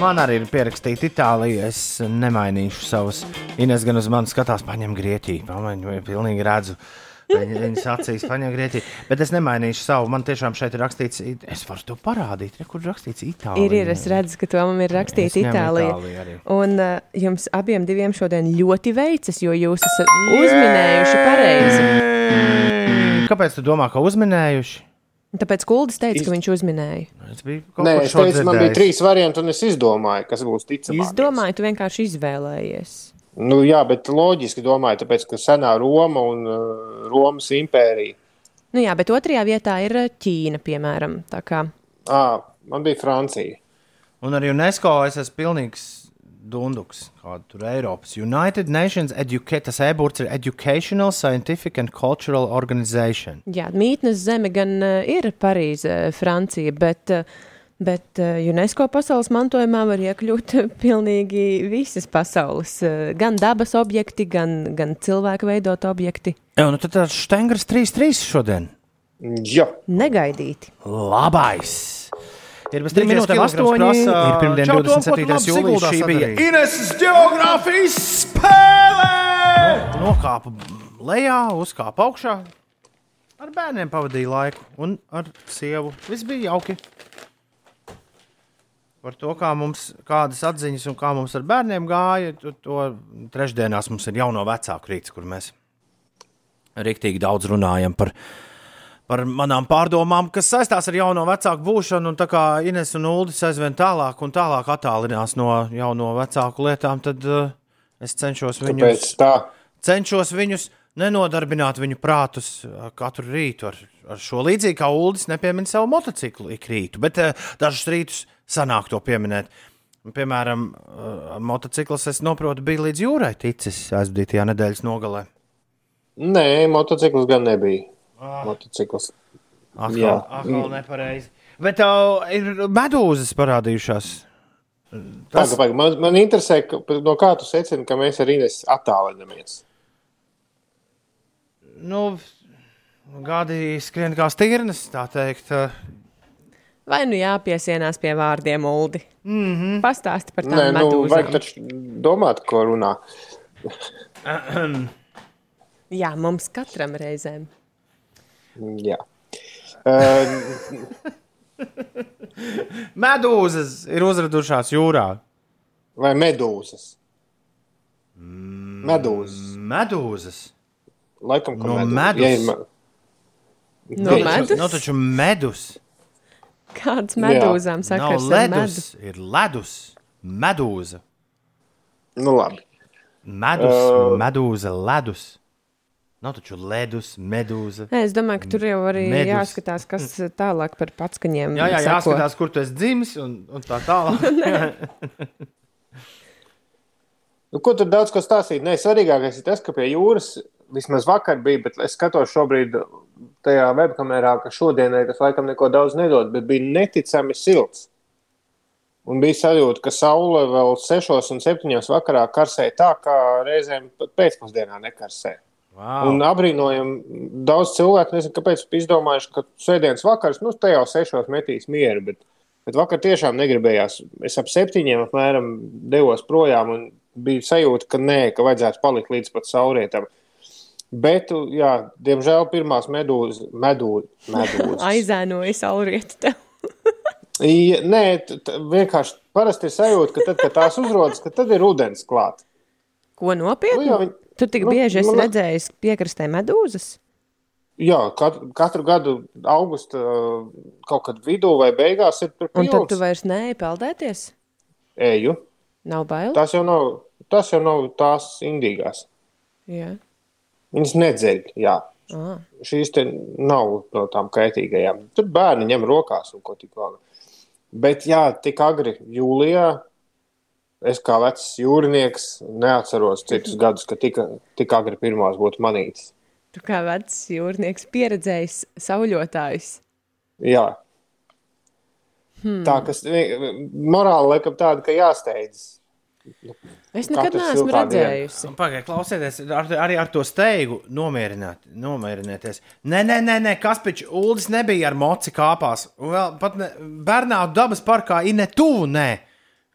man arī ir pierakstīta Itālija. Es nemainīšu savus. Ines gan uz mani skatās, paņem Grieķiju. Pamaņu, pilnīgi redzu. Viņa, viņas acīs paņem Grieķiju. Bet es nemainīšu savu. Man tiešām šeit ir rakstīts, es varu to parādīt. Re, kur rakstīts Itālija? Ir, ir, es redzu, ka ir rakstīta ņemu Itālija. Itāliju arī. Un uh, jums abiem diviem šodien ļoti veicas, jo jūs esat uzminējuši pareizi. Kāpēc tu domā, ka uzminējuši? Tāpēc Kuldis teica, ka viņš uzminēja. Es biju kaut Nē, es teicu, man bija dzirdējis. trīs varianti, un es izdomāju, kas būs ticamāk. Es domāju, tu vienkārši izvēlējies. Nu, jā, bet loģiski domāju, tāpēc, ka senā Roma un uh, Romas impērija. Nu jā, bet otrajā vietā ir uh, Ķīna, piemēram. Tā kā À, man bija Francija. Un ar UNESCO es esmu pilnīgs dunduks. Kāda tur Eiropas United Nations Educa tas e-burts ir Educational, Scientific and Cultural Organization. jā, mītnes zeme gan uh, ir Parīze, Francija, bet, uh, bet uh, UNESCO pasaules mantojumā var iekļūt uh, pilnīgi visas pasaules, uh, gan dabas objekti, gan, gan cilvēku veidot objekti. Jā, nu tad tāds Stengers 3-3 šodien. Jā, Negaidīti. Labais! Ir bez Divas 3 minūtēm minūtes 8. prasa- Ir pirmdien Čau, Tom, ko tu 27. labi jūlijas. Siguldā Šī bija? Ineses geogrāfijas spēle! Nokāpa lejā, uzkāpa augšā. Ar bērniem pavadīja laiku un ar sievu. Viss bija jauki. Par to, kā mums, kādas atziņas un kā mums ar bērniem gāja, to, to trešdienās mums ir jauno vecāku rīts, kur mēs rīktīgi daudz runājam par, par manām pārdomām, kas saistās ar jauno vecāku būšanu. Un tā kā Ines un Uldis aizvien tālāk un tālāk attālinās no jauno vecāku lietām, tad uh, es cenšos viņus, cenšos viņus nenodarbināt viņu prātus uh, katru rītu ar, ar šo līdzīgi kā Uldis nepiemin savu motociklu ik rītu, bet uh, dažus rītus sanāk to pieminēt. Piemēram, ar motociklis es noprotu, bija līdz jūrai ticis aizdītajā nedēļas nogalē. Nē, motocikls gan nebija. Motocikls. Atkal, Jā. atkal nepareizi. Bet uh, ir medūzas parādījušās. Paga, paga. Man, man interesē, ka, no kā tu secini, ka mēs ar Ines attālinamies. Nu, gadi skrien kā stirnas, tā teikt. Uh, Vai nu jāpiesienās pie vārdiem, Uldi? Mm -hmm. Pastāsti par Nē, tām nu, medūzām. vajag taču domāt, ko runā. Jā, mums katram reizēm. Jā. Uh, medūzas ir uzradušās jūrā. vai medūzas? Medūzas. Medūzas. Laikam, ka No medus. Ja ir me... No Jā, medus? Nu, taču medus. Kāds medūzām Nav sakars ar medu? ledus, ir ledus. Medūza. Nu, labi. Medus, Uh. medūza, ledus. Nav taču ledus, medūza. Nē, es domāju, ka tur jau arī Medus. jāskatās, kas tālāk par patskaņiem. Jā, jā, seko. jāskatās, kur tu esi dzimis un, un tā tālāk. Nu, ko tur daudz ko stāstīt? Nē, svarīgākais ir tas, ka pie jūras vismaz vakar bija, bet es skatos šobrīd tajā webkamerā, ka šodienai tas laikam neko daudz nedod, bet bija neticami silts. Un bija sajūta, ka saule vēl 6 un 7 vakarā karsē tā, kā reizēm pat pēcpusdienā nekarsē. Wow. Un apbrīnojami daudz cilvēku, nezinu, kāpēc, izdomājuši, ka svētdienas vakars, nu, te jau 6 metīs mieru, bet, bet vakar tiešām negribējās. Es ap 7 apmēram devos projām un bija sajūta, ka nē, ka vajadzētu palikt līdz pat saulrietam. Bet, jā, diemžēl pirmās medūzas, medū. Aizēnoja saulrietu tev. Ja, nē, vienkārši parasti ir sajūta, ka tad, kad tās uzrodas, ka tad ir udens klāt. Ko nopietni? Nu viņi- Tu tik nu, bieži esi ne- redzējis piekrastē medūzas? Jā, katru, katru gadu augusta uh, kaut kad vidū vai beigās ir tur Un tad tu pilns. vairs neej peldēties? Eju. Nav bail? Tas jau nav, tas jau nav tās indīgās. Jā. Viņas nedzeļ, jā. Ah. Šīs nav no tām kaitīgajām. Tur bērni ņem rokās un ko tik vēl. Bet jā, tik agri jūlijā. Es kā vecs jūrnieks neatceros citus gadus, ka tik, tik agri pirmās būtu manītas. Tu kā vecs jūrnieks pieredzējis sauļotājus. Jā. Hmm. Tā kas morāli laikam tāda, ka jāsteidzas. Es nekad neesmu redzējusi. Pagaidiet, klausieties, ar, arī ar to steigu nomierināt, nomierinieties. Nē, nē, nē, nē Kaspiņš, Uldis nebija ar moci kāpās. Vēl pat ne, Bernādu dabas parkā ir ne tuvu, nē.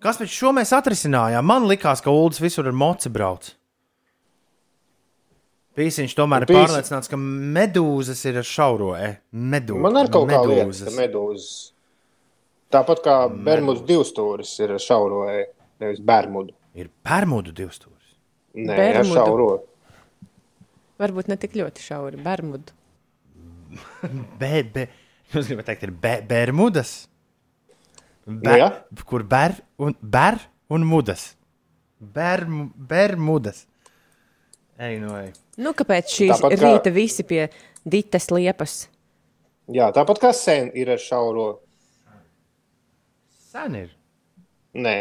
Kaspiņš, šo mēs atrisinājām. Man likās, ka Uldis visur ar moci brauc. Pīsiņš tomēr ir Pīsi- pārliecināts, ka medūzas ir ar šauro. E, medū, Man ir kaut kā liekas, ka medūzas. Tāpat kā Bermudas divstūris ir ar šauro, e, nevis Bermudu. Ir Bermudu divstūris. Nē, Bermudu. ar šauro. Varbūt ne tik ļoti šauri. Bermudu. Be, be, jūs gribat teikt, ir be, Bermudas? Nu jā. Kur ber un, ber un mudas? Ber, bermudas. Ej, nu, ej. Nu, kāpēc šīs Tāpat kā- rīta visi pie ditas liepas? Jā, tāpat kā sen ir ar šauro. Sen ir. Nē.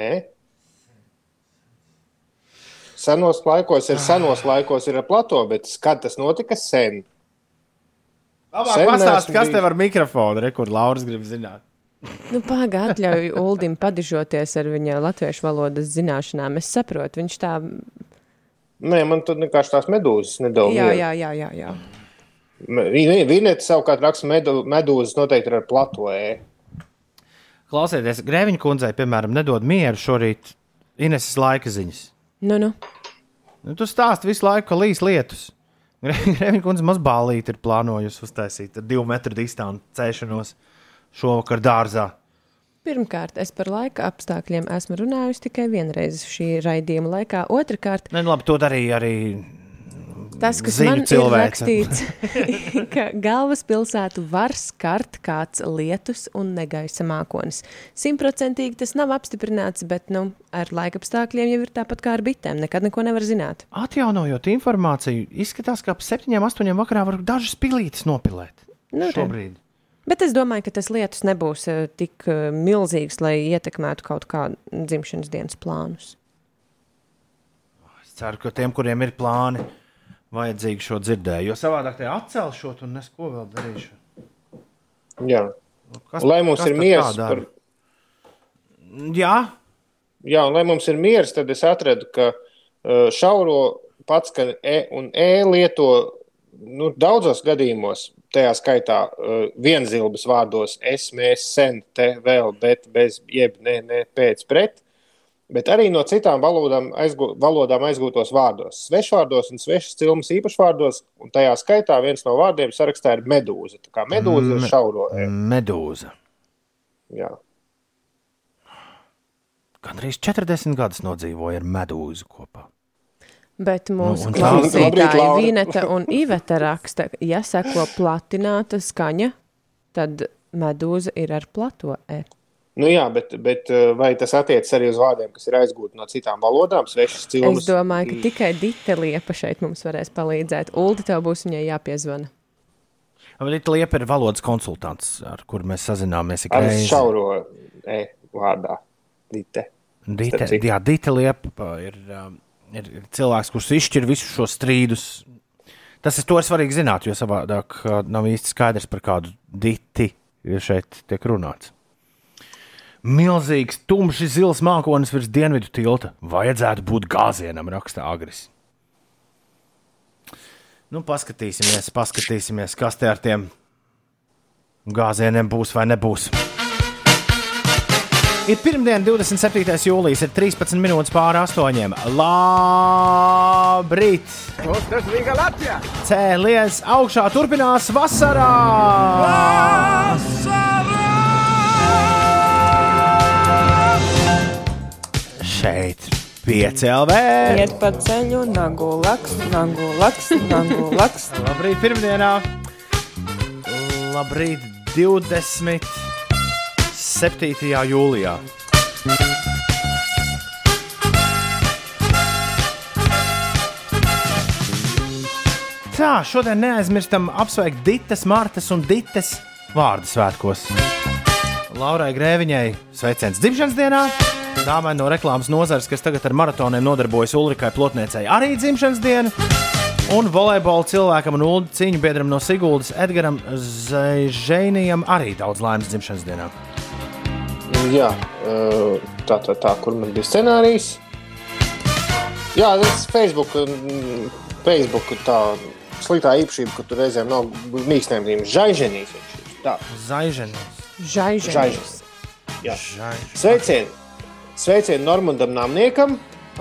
Senos laikos ir senos laikos ir ar plato, bet kad tas notika sen? Labāk pastāst, kas tev ar mikrofonu, re, kur Lauris grib zināt. Nu, Pagaidā, atļauj Uldim padižoties ar viņa latviešu valodas zināšanām. Es saprotu, viņš tā. Nē, man tur vienkārši tās medūzas nedod. Jā, jā, jā, jā. jā. Vineta savukārt raksta, medu, medūzas noteikti ar plato. E. Klausieties, Grēviņa kundzei, piemēram, nedod mieru šorīt Ineses laika ziņas. Nu, nu. Nu, tu stāsti visu laiku, ka līs lietus. Grēviņa kundze maz bālīti ir plānojusi uztaisīt ar divu metru distanci cēšanos šovakar dārzā. Pirmkārt, es par laika apstākļiem esmu runājusi tikai vienreiz šī raidījuma laikā. Otrakārt, Ne, nu labi, to darīja arī tas, kas Ziņu man ir cilvēce. rakstīts, ka galvaspilsētu var skart kāds lietus un negaisa mākonis. Simtprocentīgi tas nav apstiprināts, bet nu, ar laika apstākļiem jau ir tāpat kā ar bitēm. Nekad neko nevar zināt. atjaunojot informāciju. Izskatās, ka ap 7, 8 vakarā var dažas pilītes nopilēt. Nu. Šobrīd. Bet es domāju, ka tas lietus nebūs eh, tik eh, milzīgs, lai ietekmētu kaut kādu dzimšanas dienas plānus. Es ceru, ka tiem, kuriem ir plāni, vajadzīgi šo dzirdēju. Jo savādāk te atcelšot un es ko vēl darīšu. Jā. Kas, Lai mums kas ir miers par? Jā, Jā, un lai mums ir miers, tad es atradu, ka uh, šauro pats, ka e un e lieto nu, daudzos gadījumos, tajā skaitā uh, vienzilbes vārdos es, mēs, sen, te, vēl, bet, bez, jeb, ne, ne, pēc, pret, bet arī no citām valodām, aizgū, valodām aizgūtos vārdos, svešvārdos un svešas cilmas īpašvārdos, un tajā skaitā viens no vārdiem sarakstā ir medūza. Tā kā medūza ir šauro. Medūza. Jā. Gan arī 40 gadus nodzīvoja ar medūzu kopā. Bet mūsu nu, tā- Labrīt, klausītāji. Vineta un Iveta raksta, ja seko platināta skaņa, tad medūza ir ar plato e. Nu jā, bet, bet uh, vai tas attiecas arī uz vārdiem, kas ir aizgūti no citām valodām, svešas cilmas? Es domāju, ka tikai Dita Liepa šeit mums varēs palīdzēt. Uldi, tev būs viņai jāpiezvana. Rīta Liepa ir valodas konsultants, ar kuru mēs sazināmies ik ar reizi. šauro e vārdā. Dite. Dita, citu. jā, Dita Liepa ir, um, ir, ir cilvēks, kurš izšķir visus šos strīdus. Tas ir to svarīgi zināt, jo savādāk uh, nav īsti skaidrs, par kādu diti šeit tiek runāts. Milzīgs, tumšs, zils mākonis virs dienvidu tilta. Vajadzētu būt gāzienam, raksta Agris. Nu, paskatīsimies, paskatīsimies, kas te ar tiem gāzieniem būs vai nebūs. Ir pirmdiena, 27. jūlijas, ir 13 minūtes pāri astoņiem. Labrīt! Cēlies augšā, turpinās vasarā! Šeit, piecēlē! Iet pa ceļu, nagu laks, nagu laks, nagu laks. Labrīt, pirmdienā! Labrīt, 27. jūlijā! Tā, šodien neaizmirstam apsveikt Ditas, Martas un Ditas vārdu svētkos. Laurai Grēviņai sveiciens dzimšanas dienā. Dāmai no reklāmas nozares, kas tagad ar maratoniem nodarbojas Ulrikai Plotniecei, arī dzimšanas diena. Un volejbola cilvēkam un ulu cīņu biedram no Siguldas Edgaram Zēžēnijam arī daudz laimes dzimšanas dienā. Jā, eh, tā, tā, tā, kur man bija scenārijs. Jā, tas Facebook, mm, Facebook tā sliktā īpašība, ka tur reizēm nav ir. Žaiženīs. Jā. Žaiženis. Sveicieni! Sveicieni Normandam Nāmniekam,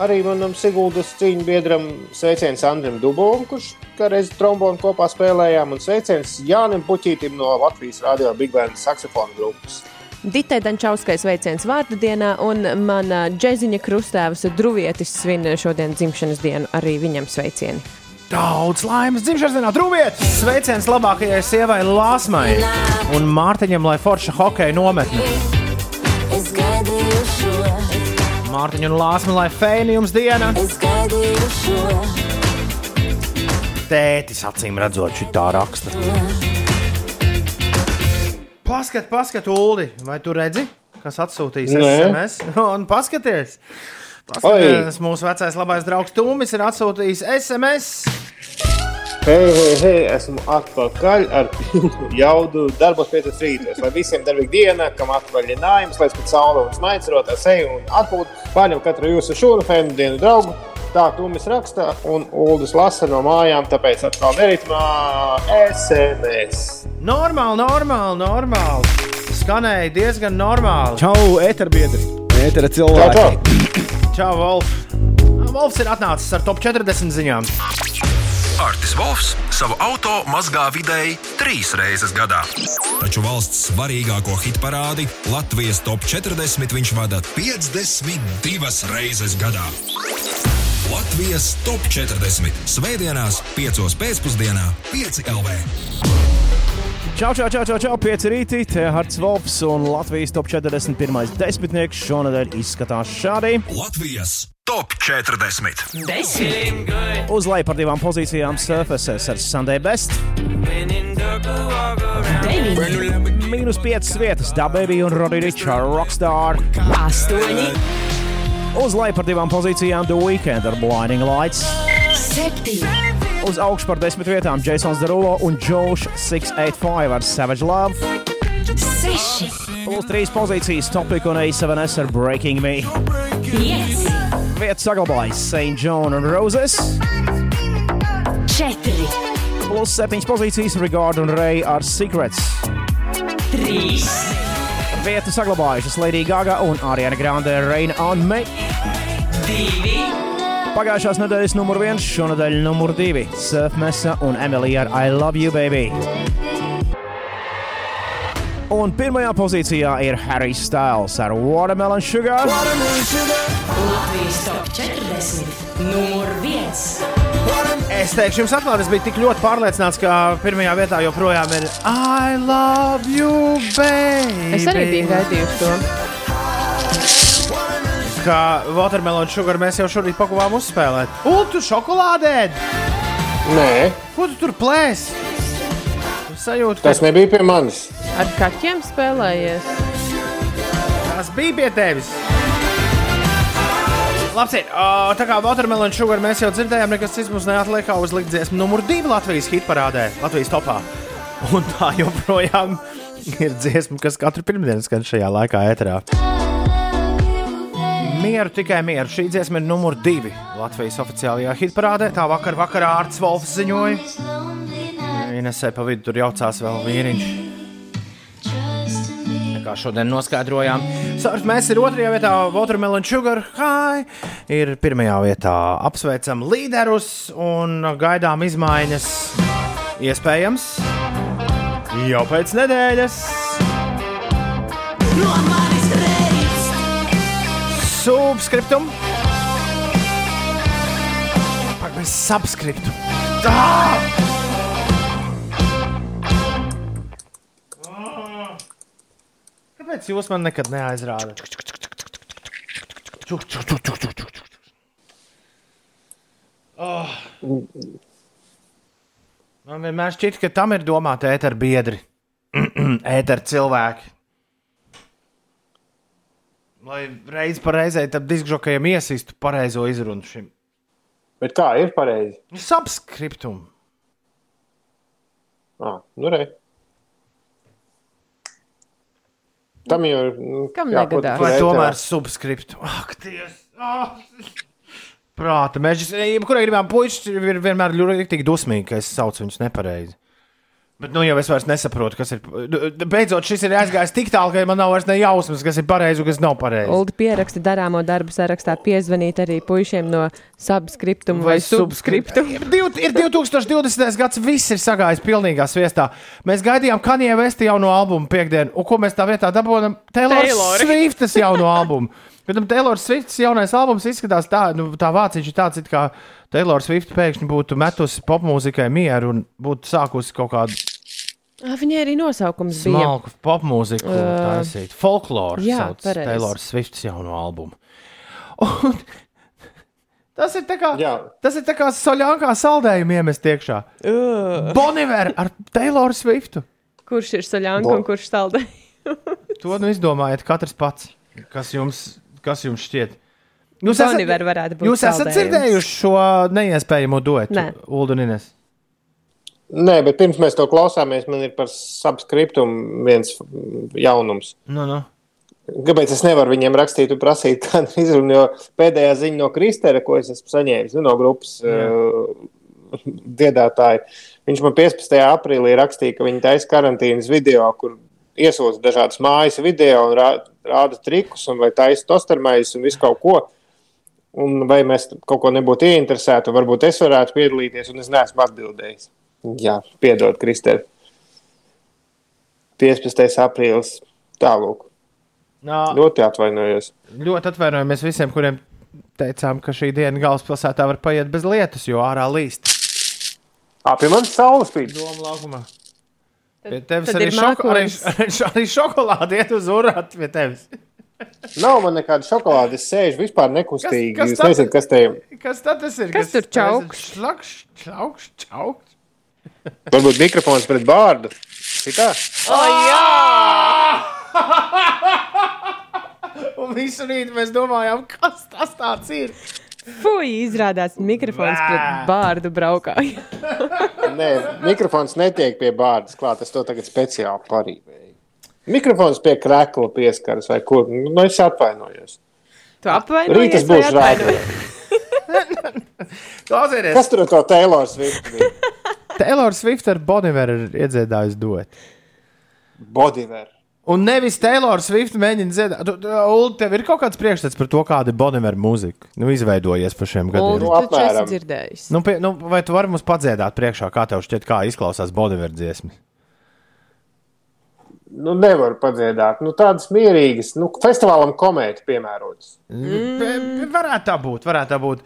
arī manam Siguldas cīņu biedram. Sveiciens Andrim Dubovam, kurš kādreiz trombonu kopā spēlējām. Un sveiciens Jānim Puķītim no Latvijas radio Big Band saksofona grupas. Ditai Dančauskai sveiciens vārdu dienā, un mana džeziņa krustāvs Druvietis svin šodien dzimšanas dienu. Arī viņam sveicieni. Daudz laimes dzimšanas dienā, drūmiet! Sveiciens labākajai sievai Lāsmai un Mārtiņam, lai forša hokeja nometne. Mārtiņa un Lāsma, lai fēni jums diena! Tētis acīm redzot, šī tā raksta. Paskat, paskat, Ulu, vai tu redzi, kas atsūtīs Nē. SMS? Un paskaties! Paskaties, mūsu vecais labais draugs Tūmis ir atsūtījis SMS. Hei, hei, hei, esmu atpakaļ ar pilnu jaudu darbos pēc rīta. Lai visiem darbīga diena, kam atvaļinājums, lai pēc saule un smaicerot ar seju un atpūtu, pārņem katru jūsu šūnu fēnu dienu draugu. Tā Tūmis raksta un Uldis lasa no mājām, tāpēc atkal neritmā SMS. Normāli, normāli, normāli. Skanēja diezgan normāli. Čau, eterbiedri! Etera Čau, cilvēki! čau! Čau, Wolf! Wolfs ir atnācis ar top 40 ziņām. Artis Volfs savu auto mazgā vidēji trīs reizes gadā. Taču valsts svarīgāko hit parādi Latvijas top 40 viņš vada 52 reizes gadā. Latvijas top 40. Svētdienās, 5. pēcpusdienā, 5 LV. Čau, čau, čau, čau, čau, pieci rītī, te Harts Volfs un Latvijas top 41. desmitnieks šonadēļ izskatās šādi. Latvijas top 40. Uz leju par divām pozīcijām Surfaces ar Sunday Best. Mīnus 5 vietas Dababy un Roddy Riča Rockstar. Astoņi, Uz leju par divām pozīcijām The Weekend ar Blinding Lights. septiņi, Uz augšu par desmit vietām Jasons Derulo un Josh 685 ar Savage Love. seši, Plus trīs pozīcijas Topic un A7S ar Breaking Me. pieci, Vietas saglabājas St. John un Roses. četri, Plus septiņas pozīcijas Regard un Ray ar Secrets. trīs, Vietu saglabājušas Lady Gaga un Ariana Grande Rain on Me. divi, Pagājušās nedēļas numur viens, šonadēļ numur divi - Surfmesa un Emilija ar I Love You Baby. Un pirmajā pozīcijā ir Harry Styles ar Watermelon Sugar. Latvijas top 40, numur viens. Es teikšu, jums atklāti, es biju tik ļoti pārliecināts, ka pirmajā vietā joprojām ir I love you, baby. Es arī biju gaidījusi to. Kā Watermelon Sugar mēs jau šorīt pakāpām uzspēlēt. Un tu šokolādē! Nē, Ko tu tur plēsi? Sajūta, ka tas nebija pie manis. Ar kaķiem spēlējies. tas bija pie tevis. Labi, tā kā Watermelon Sugar mēs jau dzirdējām, nekas cits mums neatliek kā uzlikt dziesmu numur divi Latvijas hitparādē, Latvijas topā. Un tā joprojām ir dziesma, kas katru pirmdienu skan šajā laikā ēterā. Mieru, tikai mieru. Šī dziesma ir numur divi Latvijas oficiālajā hitparādē. Tā vakar vakarā Ārts Volfs ziņoja. Inesē pa vidu tur jaucās vēl vīriņš. Šodien noskaidrojām. Surf mēs ir otrajā vietā, Watermelon Sugar High ir pirmajā vietā. Apsveicam līderus un gaidām izmaiņas. Iespējams, jau pēc nedēļas. No manis reiz! Subscriptum. Ak, mēs subscriptu. Tā! Kāpēc jūs man nekad neaizrādat? Oh. Man vienmēr šķiet, ka tam ir domāti ēteru biedri, ēteru cilvēki. Lai reiz pa reizei tam diskžokajam iesistu pareizo izrunu šim Bet kā ir pareizi? subscriptum. Ah, nu re. Tam jau ir. nu, Kam negadās? Vai tomēr subscriptu? Ak, Dievs! Ah! Prāta mežģis. Jebkurā gadījumā puikas ir vienmēr ļoti dusmīgi, ka es saucu viņus nepareizi. Bet nu jau es vairs nesaprotu, kas ir. Beidzot, šis ir aizgājis tik tālu, ka man nav vairs ne jausmas, kas ir pareizi un kas nav pareizi. Uldi pieraksta darāmo darbu sarakstā, piezvanīt arī puišiem no subscriptum vai, vai subscriptum. Ir div- Ir 2020. gads, viss ir sagājis pilnīgā sviestā. Mēs gaidījām Kanija Vesta jauno albumu piekdienu, un ko mēs tā vietā dabūjām? Taylor. Swiftas jauno albumu. Kad tam Taylor Swiftas jaunais albums izskatās tā, nu, tā vāciņš ir tāds, it kā Taylor Swift pēkšņi būtu metusi popmūzikai mieru un būtu sākusi kaut kādu Viņai arī nosaukums bija. smalku popmūziku Uh, taisīt. Folkloru jā, sauc pareizi. Taylor Swiftas jauno albumu. Un tas ir tā kā, Jā. tas ir tā kā soļākā saldējuma iemest iekšā. Uh, Boniver ar Taylor Swiftu. kurš ir Bo- un kurš saldē? To nu izdomājiet katrs pats, kas jums, kas jums šķiet. Jūs esat, Boniver varētu būt jūs esat dzirdējuši šo neiespējamo duetu, Nē. Ulu un Ines. Nē, bet pirms mēs to klausāmies, man ir par subscriptum viens jaunums. Nu, nu. Kāpēc es nevaru viņiem rakstīt un prasīt, kāda ir izruna? Jo pēdējā ziņa no Kristēra, ko es esmu saņēmis nu, no grupas uh, dziedātāja, viņš man 15. aprīlī rakstīja, ka viņi taisa karantīnas video, kur iesūdz dažādas mājas video un rā, rāda trikus, un vai taisa tostermais un visu kaut ko. Un vai mēs kaut ko nebūtu ieinteresēti, varbūt es varētu piedalīties, un es neesmu atbildējis. Jā, piedod, Kristēra. 15. aprīlis. Tālāk. Ļoti atvainojos. ļoti atvainojamies visiem, kuriem teicām, ka šī diena galvaspilsētā var paiet bez lietus, jo ārā līst. Pie manis saules spīd. Doma laukumā. Pie tevis arī, ir šoko, arī, arī šokolāde iet uz urātu pie tevis. Nav man nekāda šokolāde. Es sēžu vispār nekustīgi. Kas- kas Jūs tad- nezināt, kas te ir. Kas tad tas ir? Kas tur čaukš? Čaukš, čaukš, čaukš. Varbūt mikrofons pret bārdu. Šitā? Un visu rītu mēs domājām, kas tas tāds ir. Fui, izrādās mikrofons pret bārdu braukāju. Nē, mikrofons netiek pie bārdas klāt. Es to tagad speciāli parīvēju. Mikrofons pie krēkla pieskaras vai kur. Nu, es atvainojos. Tu apvainojies Rītas vai būs atvainojies? rādījums. Klausieties, Kas tur ar to Taylor Swift? Taylor Swift ar Boniveru ir iedziedājis dot. Bodywear. Un nevis Taylor Swift mēģina dziedāt. Ulu, tev ir kaut kāds priekšstats par to, kāda ir Bonivera mūzika. Nu, izveidojies par šiem gadiem. Uldi, Nu, tu esi dzirdējis. Nu, pie, nu, vai tu vari mums padziedāt priekšā, kā tev šķiet, kā izklausās Bonivera dziesma? Nu, nevaru padziedāt. Nu, tādas mierīgas. Nu, festivālam komēti piemērotas. Mm. Varētu tā būt, varētu tā būt.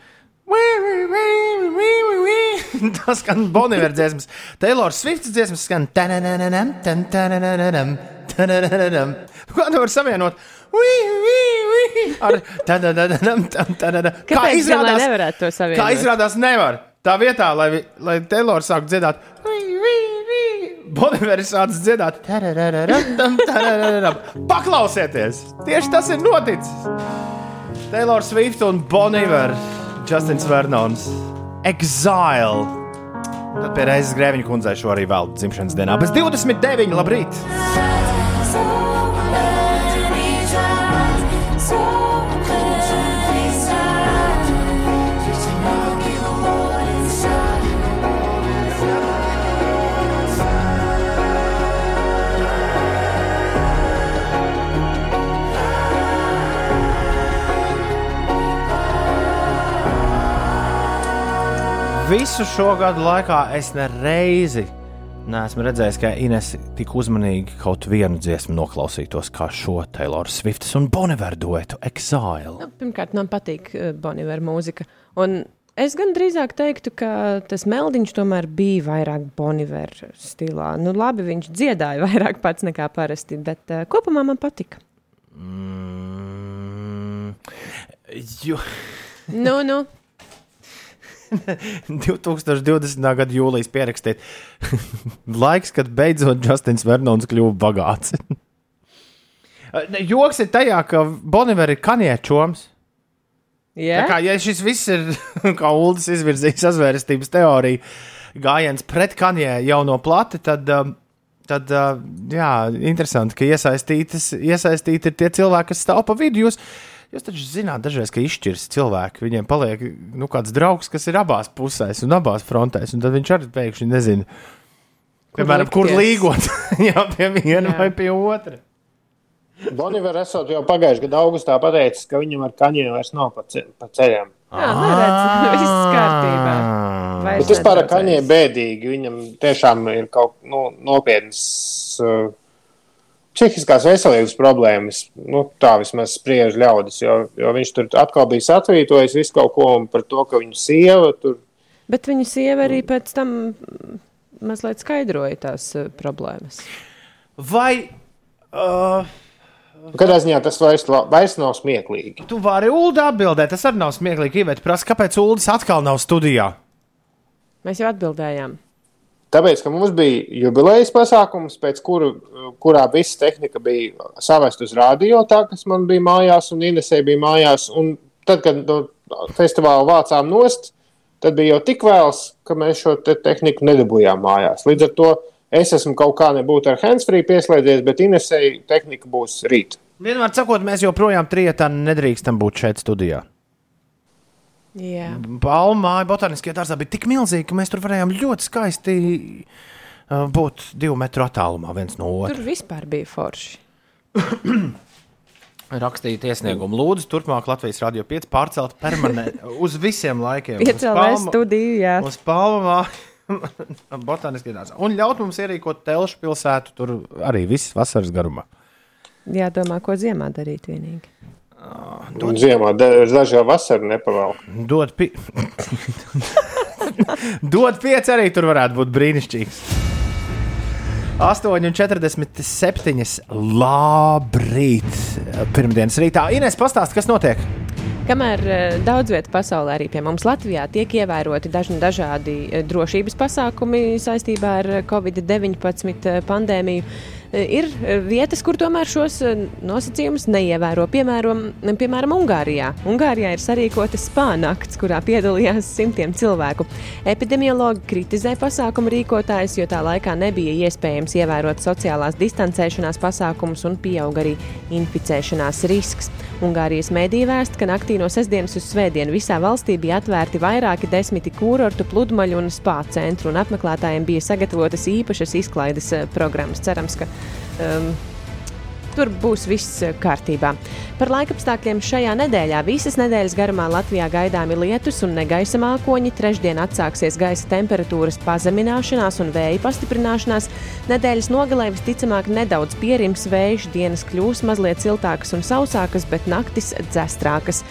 Tas skan Bonavera dziesmas. Taylor Swift dziesmas skan. Kā tu vari savienot? Ar. Kā izrādās, nevarētu to kā savienot? izrādās nevar. Tā vietā, lai, lai Taylor sāktu dziedāt. Boniveris sācis dziedāt. Paklausieties! Tieši tas ir noticis! Taylor Swift un Boniver, Justins Vernons, Exile. Tad pie reizes grēviņa kundzei šo arī vēl dzimšanas dienā. Bez 29, labrīt! Visu šo gadu laikā es nereizi neesmu redzējis, ka Ines tik uzmanīgi kaut vienu dziesmu noklausītos kā šo Taylor Swiftas un Boniver duetu Exile. Nu, pirmkārt, man patīk Bonavera mūzika. Un es gan drīzāk teiktu, ka tas meldiņš tomēr bija vairāk Bonavera stilā. Nu, labi, viņš dziedāja vairāk pats nekā parasti, bet uh, kopumā man patika. Mm, jo, Nu, nu, 2020. gada jūlijas pierakstīt. Laiks, kad beidzot Justins Vernons kļuva bagāts. Joks ir tajā, ka Boniver ir kaniečoms. yeah. Tā kā ja šis viss ir, kā Ulas izvirzījis sazvērestības teoriju, gājiens pret kanjē jau no plati, tad, um, tad uh, jā, interesanti, ka iesaistīti ir tie cilvēki, kas stāv pa vidu. Jūs, jūs taču zināt, dažreiz, ka izšķirs cilvēki, viņiem paliek nu, kāds draugs, kas ir abās pusēs un abās frontēs, un tad viņš arī pēkšņi nezina. Kur Piemēram, kur līgot? jā, pie viena Jā. vai pie otra. Boniver esot jau pagājušajā gadā augustā pateicis, ka viņam ar kaņiem vairs nav pa, ce pa ceļam. Jā, nu, redz, viss kārtībā. Vairs Bet vispār ar kaņiem bēdīgi. Viņam tiešām ir kaut nu, nopietnas uh, psihiskās veselības problēmas. Nu, tā vismaz spriež ļaudis, jo, jo viņš tur atkal bija satvītojis visu kaut ko par to, ka viņa sieva tur Bet viņa sieva arī pēc tam mazliet skaidroja tās uh, problēmas. Vai uh, Katrā ziņā tas vairs, vairs nav smieklīgi. tu vari Ulu atbildēt? Tas arī nav smieklīgi. Ivēt, prasa, kāpēc Ulas atkal nav studijā? Mēs jau atbildējām. Tāpēc, ka mums bija jubilejas pasākums, pēc kuru, kurā visa tehnika bija savest uz radio, tā kas man bija mājās, un Inesē bija mājās. Un tad, kad no festivāla vācām nost, tad bija jau tik vēls, ka mēs šo te tehniku nedabūjām mājās. Līdz ar to es esmu kaut kā nebūtu ar handsfree pieslēdzies, bet Inesē tehnika būs rīt. Vienmēr sakot, mēs joprojām trijotā nedrīkstam būt šeit studijā. Jā. Palmā, botāniskajā dārzā bija tik milzīgi, ka mēs tur varējām ļoti skaisti būt divu metru attālumā viens no otra. Tur vispār bija forši. Rakstīt iesniegumu. Lūdzu, turpmāk Latvijas Rādio 5 pārcelt permanenti uz visiem laikiem. Palma- studiju, jā. Uz Palmā. Botāniskajā dārzā. Un ļaut mums ierīkot telšu pilsētu tur arī visas vasaras garumā. Jādomā, ko ziemā darīt vienīgi. Un ziemā da- daži jau vasaru nepavalk. Dod, pi... Dod pieci arī tur varētu būt brīnišķīgs. 8,47. Labrīt! Pirmdienas rītā. Ines, pastāsti, kas notiek? Kamēr eh, daudz vietā pasaulē, arī pie mums Latvijā, tiek ievēroti dažni dažādi eh, drošības pasākumi saistībā ar eh, Covid-19 pandēmiju, ir eh, vietas, kur tomēr šos eh, nosacījumus neievēro. Piemēram, piemēram Ungārijā. Ungārijā ir sarīkota spānakts, kurā piedalījās simtiem cilvēku. Epidemiologi kritizē pasākumu rīkotājus, jo tā laikā nebija iespējams ievērot sociālās distancēšanās pasākumus un pieauga arī inficēšanās risks. Ungārijas mēdī vēst, ka naktī no sestdienas uz svētdienu visā valstī bija atvērti vairāki desmiti kurortu, pludmaļu un spā centru, un apmeklētājiem bija sagatavotas īpašas izklaides eh, programmas. Cerams, ka um, tur būs viss eh, kārtībā. Par laikapstākļiem šajā nedēļā visas nedēļas garumā Latvijā gaidāmi lietus un negaisa mākoņi. Trešdien atsāksies gaisa temperatūras pazemināšanās un vēja pastiprināšanās. Nedēļas nogalē visticamāk nedaudz pierims vējš, dienas kļūs mazliet siltākas un sausākas, bet naktis dzestrākas.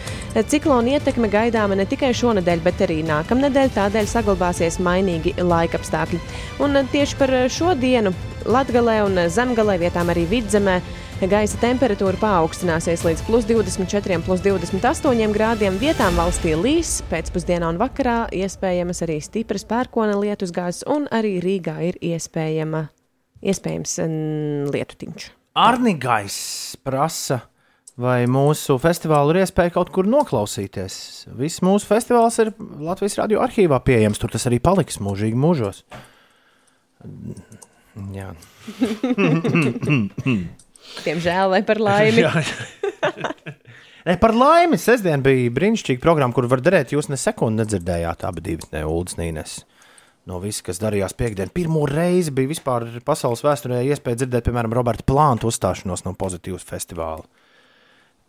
Ciklona ietekme gaidāma ne tikai šonadēļ, bet arī nākamnedēļ, tādēļ saglabāsies mainīgi laikapstākļi. Un eh, tieši par šo dienu Latvijā un Zemgalē vietām arī vidzemē gaisa temperatūra paaugstināsies līdz plus 24, plus 28 grādiem. Vietām valstī līs, pēcpusdienā un vakarā iespējamas arī stipras pērkona lietus gāzes, un arī Rīgā ir iespējama, iespējams lietutiņš. Arnigais prasa, vai mūsu festivālu ir iespēja kaut kur noklausīties. Viss mūsu festivāls ir Latvijas radio arhīvā pieejams. Tur tas arī paliks mūžīgi mūžos. Jā. Diemžēl vai par laimi. Ne, par laimi, sestdien bija brīnišķīga programma, kur var derēt. Jūs ne sekundi nedzirdējāt, abi divi ne Ulas Nīnes. No viss, kas darījās piekdienā, pirmo reizi bija vispār pasaules vēsturē iespēja dzirdēt, piemēram, Roberta Plānta uzstāšanos no pozitīvas festivāla.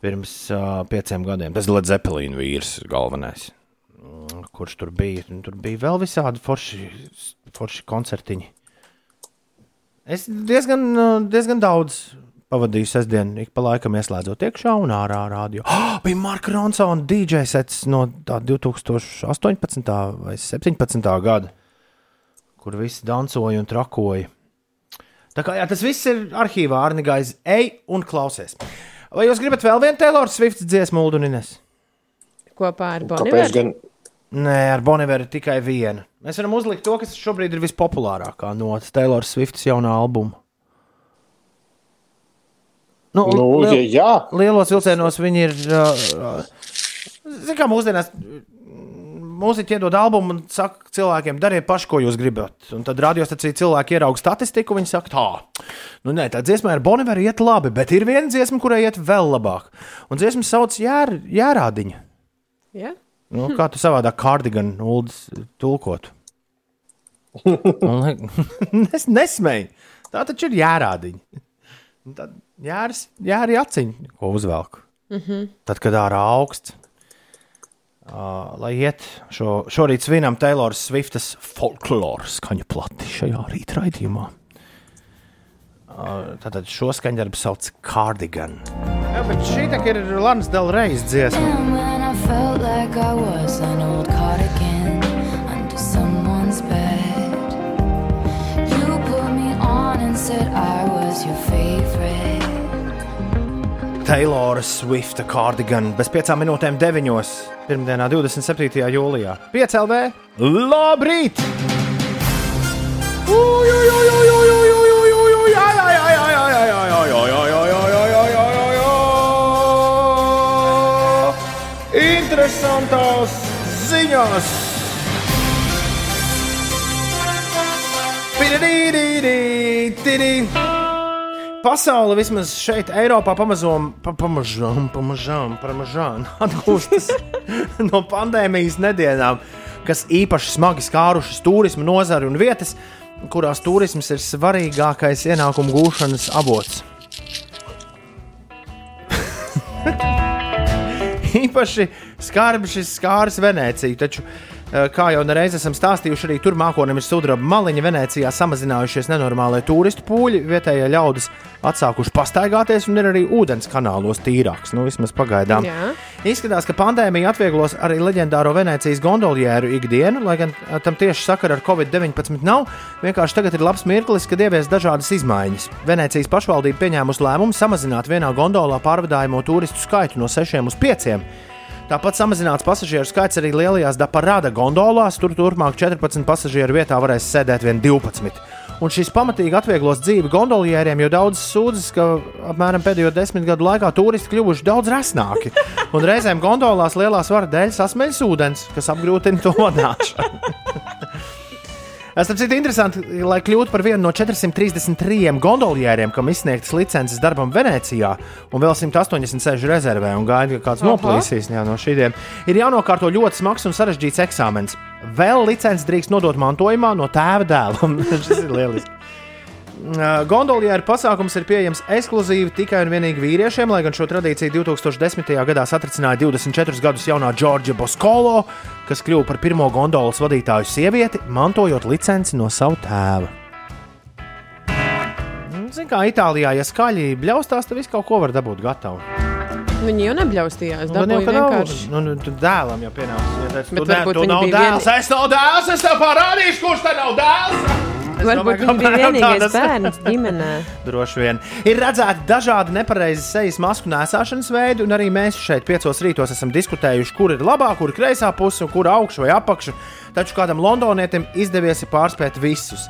Pirms uh, pieciem gadiem. Tas ir Led Zeppelin vīrs galvenais. Mm, kurš tur bija. Un Tur bija vēl visādi forši, forši koncertiņi. Es diezgan, diezgan daudz pavadīju sestdienu, ik pa laikam ieslēdzot iekšā un ārā rādio. Oh, bija Marka Ronsona DJ sets no tā 2018. vai 2017. gada, kur visi dancoja un trakoja. Tā kā jā, tas viss ir arhīvā, Arnigais, ej un klausies. Vai jūs gribat vēl vienu Taylor Swift dziesmu, Uldunines? Kopā ar Boniveru. gan? Nē, ar Boniveru tikai viena. Mēs varam uzlikt to, kas šobrīd ir vispopulārākā no Taylor Swiftas jaunā albuma. Nu, Nu, ja, liel, jā, lielos vilcienos viņi ir. Zinām, kā mūsdienās mūziķi iedod albumu un saka cilvēkiem, dariet paši, ko jūs gribat. Un tad radiostacija cilvēki ieraudzīja statistiku, viņi saka, tā, nu nē, tā dziesma ar Boniveru iet labi, bet ir viena dziesma, kurai iet vēl labāk. Un dziesma sauc Jār, Jārādiņa. Ja? Nu, kā tu savādāk kārdigan ūdens tulkotu? Un, Nes, nesmēji. Tā taču ir jārādiņa. Tad jāris, jāri aciņ, ko uzvelk. Mm -hmm. Tad, kad ārā augsts, uh, lai iet šo, šorīt svinam Taylor Swiftas folkloru skaņu plati šajā rītraidījumā. Uh, tātad šo skaņdarbu sauc Cardigan. Jā, bet šī ir Lans Delreis dziesma. Taylora Swifta Cardigan bez piecām minūtēm deviņos, pirmdienā, 27. jūlijā. 5 LV! Labrīt! Uj, uj, Pasaule vismaz šeit, Eiropā, pamazām, pa, pamazām, pamazām, pamazām atgūstas no pandēmijas nedēļām, kas īpaši smagi skārušas turismu nozari un vietas, kurās turisms ir svarīgākais ienākumu gūšanas avots. Īpaši skarbi šis skārs Venēciju, taču, kā jau reiz esam stāstījuši, arī tur mākonim ir sudraba maliņa Venecijā samazinājušies nenormālie turistu pūļi, vietējie ļaudis atsākuši pastaigāties un ir arī ūdens kanālos tīrāks, nu vismaz pagaidām. Jā. Izskatās, ka pandēmija atvieglos arī leģendāro Venecijas gondolieru ikdienu, lai gan eh, tam tieši sakara ar Covid-19 nav. Vienkārši tagad ir labs mirklis, kad ievies dažādas izmaiņas. Venecijas pašvaldība pieņēmusi lēmumu samazināt vienā gondolā pārvadājumu turistu skaitu no 6 uz 5. Tāpat samazināts pasažieru skaits arī lielajās Daparāda gondolās. Tur turpmāk 14 pasažieru vietā varēs sēdēt vien 12. Un šis pamatīgi atvieglos dzīvi gondolieriem, jo daudz sūdzas, ka apmēram pēdējo desmit gadu laikā turisti kļuvuši daudz resnāki. Un reizēm gondolās lielā svara dēļ sasmeļas ūdens, kas apgrūtina to vadīšanu. Tam citu interesanti, lai kļūtu par vienu no 433 gondolieriem, kam izsniegtas licences darbam Venecijā, un vēl 186 rezervē, un gaida, ka kāds Aha. noplīsīs jā, no šīm. Ir jānokārto ļoti smags un sarežģīts eksāmens. Vēl licences drīkst nodot mantojumā no tēva dēlam. Šis ir lieliski. Uh, Gondolieru pasākums ir pieejams ekskluzīvi tikai un vienīgi vīriešiem, lai gan šo tradīciju 2010. gadā satricināja 24 gadus jaunā Džordža Boskolo, kas kļuva par pirmo gondolas vadītāju sievieti, mantojot licenci no sava tēva. Ziniet, kā Itālijā, ja skaļi bļaustās, tad viss kaut ko var dabūt gatavu. Viņi jau nebļaustījās. Nu, Dabūja jau, ka nav- vienkārši. Nu, nu, tu dēlam jau pienācis. Ja tu, ne, tu nav dēls, es nav dēls, es tev parādīšu, kurš te nav dēls. Varbūt viņš bija vienīgais bērns ģimenē. Droši vien. Ir redzēti dažādi nepareizi sejas masku nēsāšanas veidi, un arī mēs šeit, piecos rītos, esam diskutējuši, kur ir labā, kur ir kreisā puse, un kur augšā vai apakša. Taču kādam londonietim izdevies pārspēt visus.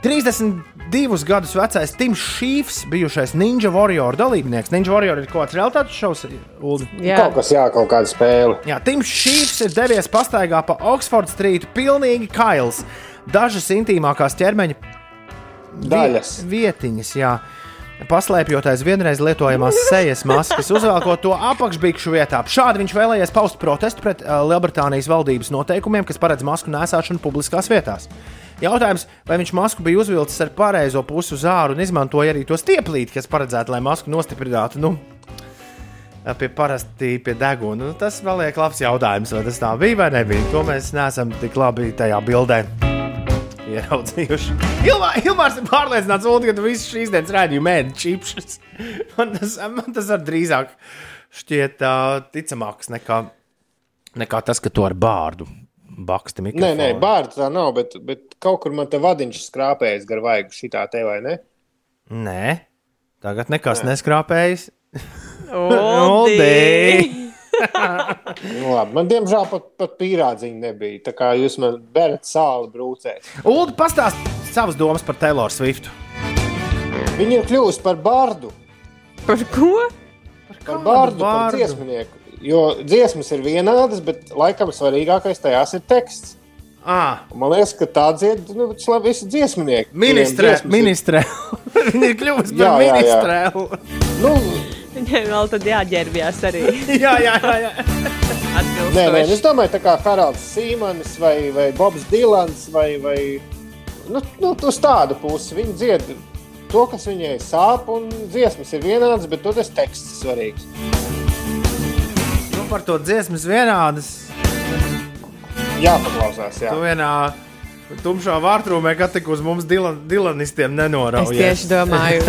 32 gadus vecais Tims Šīfs, bijušais Ninja Warrior dalībnieks. Ninja Warrior ir kaut kāds realitātes šovs, Ulu. Jā, Kaut kas, jā, kaut kāda spēle. Jā, Tims Šīfs ir devies pastaigā pa Oxford Street, pilnīgi kails. Dažas intīmākās ķermeņa Daļas. vietiņas, jā. Paslēpjot aiz vienreiz lietojamās sejas maskas, uzvelkot to apakšbikšu vietā. Šādi viņš vēlējies paust protestu pret uh, Lielbritānijas valdības noteikumiem, kas paredz masku nēsāšanu publiskās vietās. Jautājums, vai viņš masku bija uzvilcis ar pareizo pusi uz āru un izmantoja arī to stieplīti, kas paredzēta, lai masku nostiprinātu. Nu, pie parasti pie deguna. Nu, tas vēl ir labs jautājums, vai tas tā bija vai nebija. To mēs neesam tik labi tajā bildē ieraudzījuši. Ilmā- Ilmārs ir pārliecināts, Ulu, ka tu visu šīs dienas rādījumu ēdi čipšus. Man tas, man tas ar drīzāk šķiet uh, ticamāks nekā, nekā tas, ka tu ar bārdu baksti Nē, mikrofonu. nē, bārta tā nav, bet, bet kaut kur man te vadiņš skrāpējas gar vaigu šitā te vai ne? Nē, tagad nekas neskrāpējas. Uldi! Nu, labi, man diemžēl pat, pat pīrādziņa nebija. Tā kā jūs man berat sāli brūcēt. Ulu, pastāst savas domas par Taylor Swiftu. Viņa ir kļuvusi par bardu. Par ko? Par bardu, par bardu? dziesminieku. Jo dziesmas ir vienādas, bet laikam svarīgākais tajās ir teksts. Ah, Un Man liekas, ka tā dzied nu, visi dziesminieki. ministrē, ministrē. Viņa ir kļuvusi par ministrē. Nu, Viņai vēl tad jāģērbjās arī. jā, jā, jā. jā. Nē, nē, Atbilstoši. es domāju, tā kā Haralds Sīmanis vai, vai Bobs Dilans vai, vai nu, nu, uz tādu pusi. Viņi dzied to, kas viņai sāp, un dziesmas ir vienādas, bet tur tas teksts ir svarīgs. Nu, par to dziesmas vienādas. Jāpaklausās, jā. Tu vienā tumšā vārtrūmē, kad tik uz mums Dilan, Dilanistiem Es nenoraujies. tieši domāju,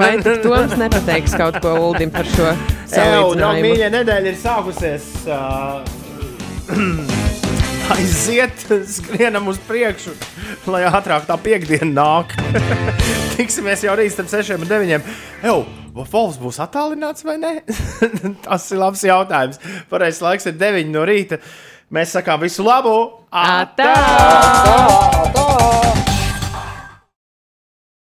vai Toms nepateiks kaut ko Uldim par šo no, salīdzinājumu. mīļā nedēļa ir sākusies. Uh, aiziet, skrienam uz priekšu, lai ātrāk tā piekdiena nāk. Tiksimies jau rīt starp 6 un 9. Ew, vai Falks būs attālināts vai nē? Tas ir labs jautājums. Pareizais laiks ir 9 no rīta. Mēs sakām visu labu! Atā! Tā, tā.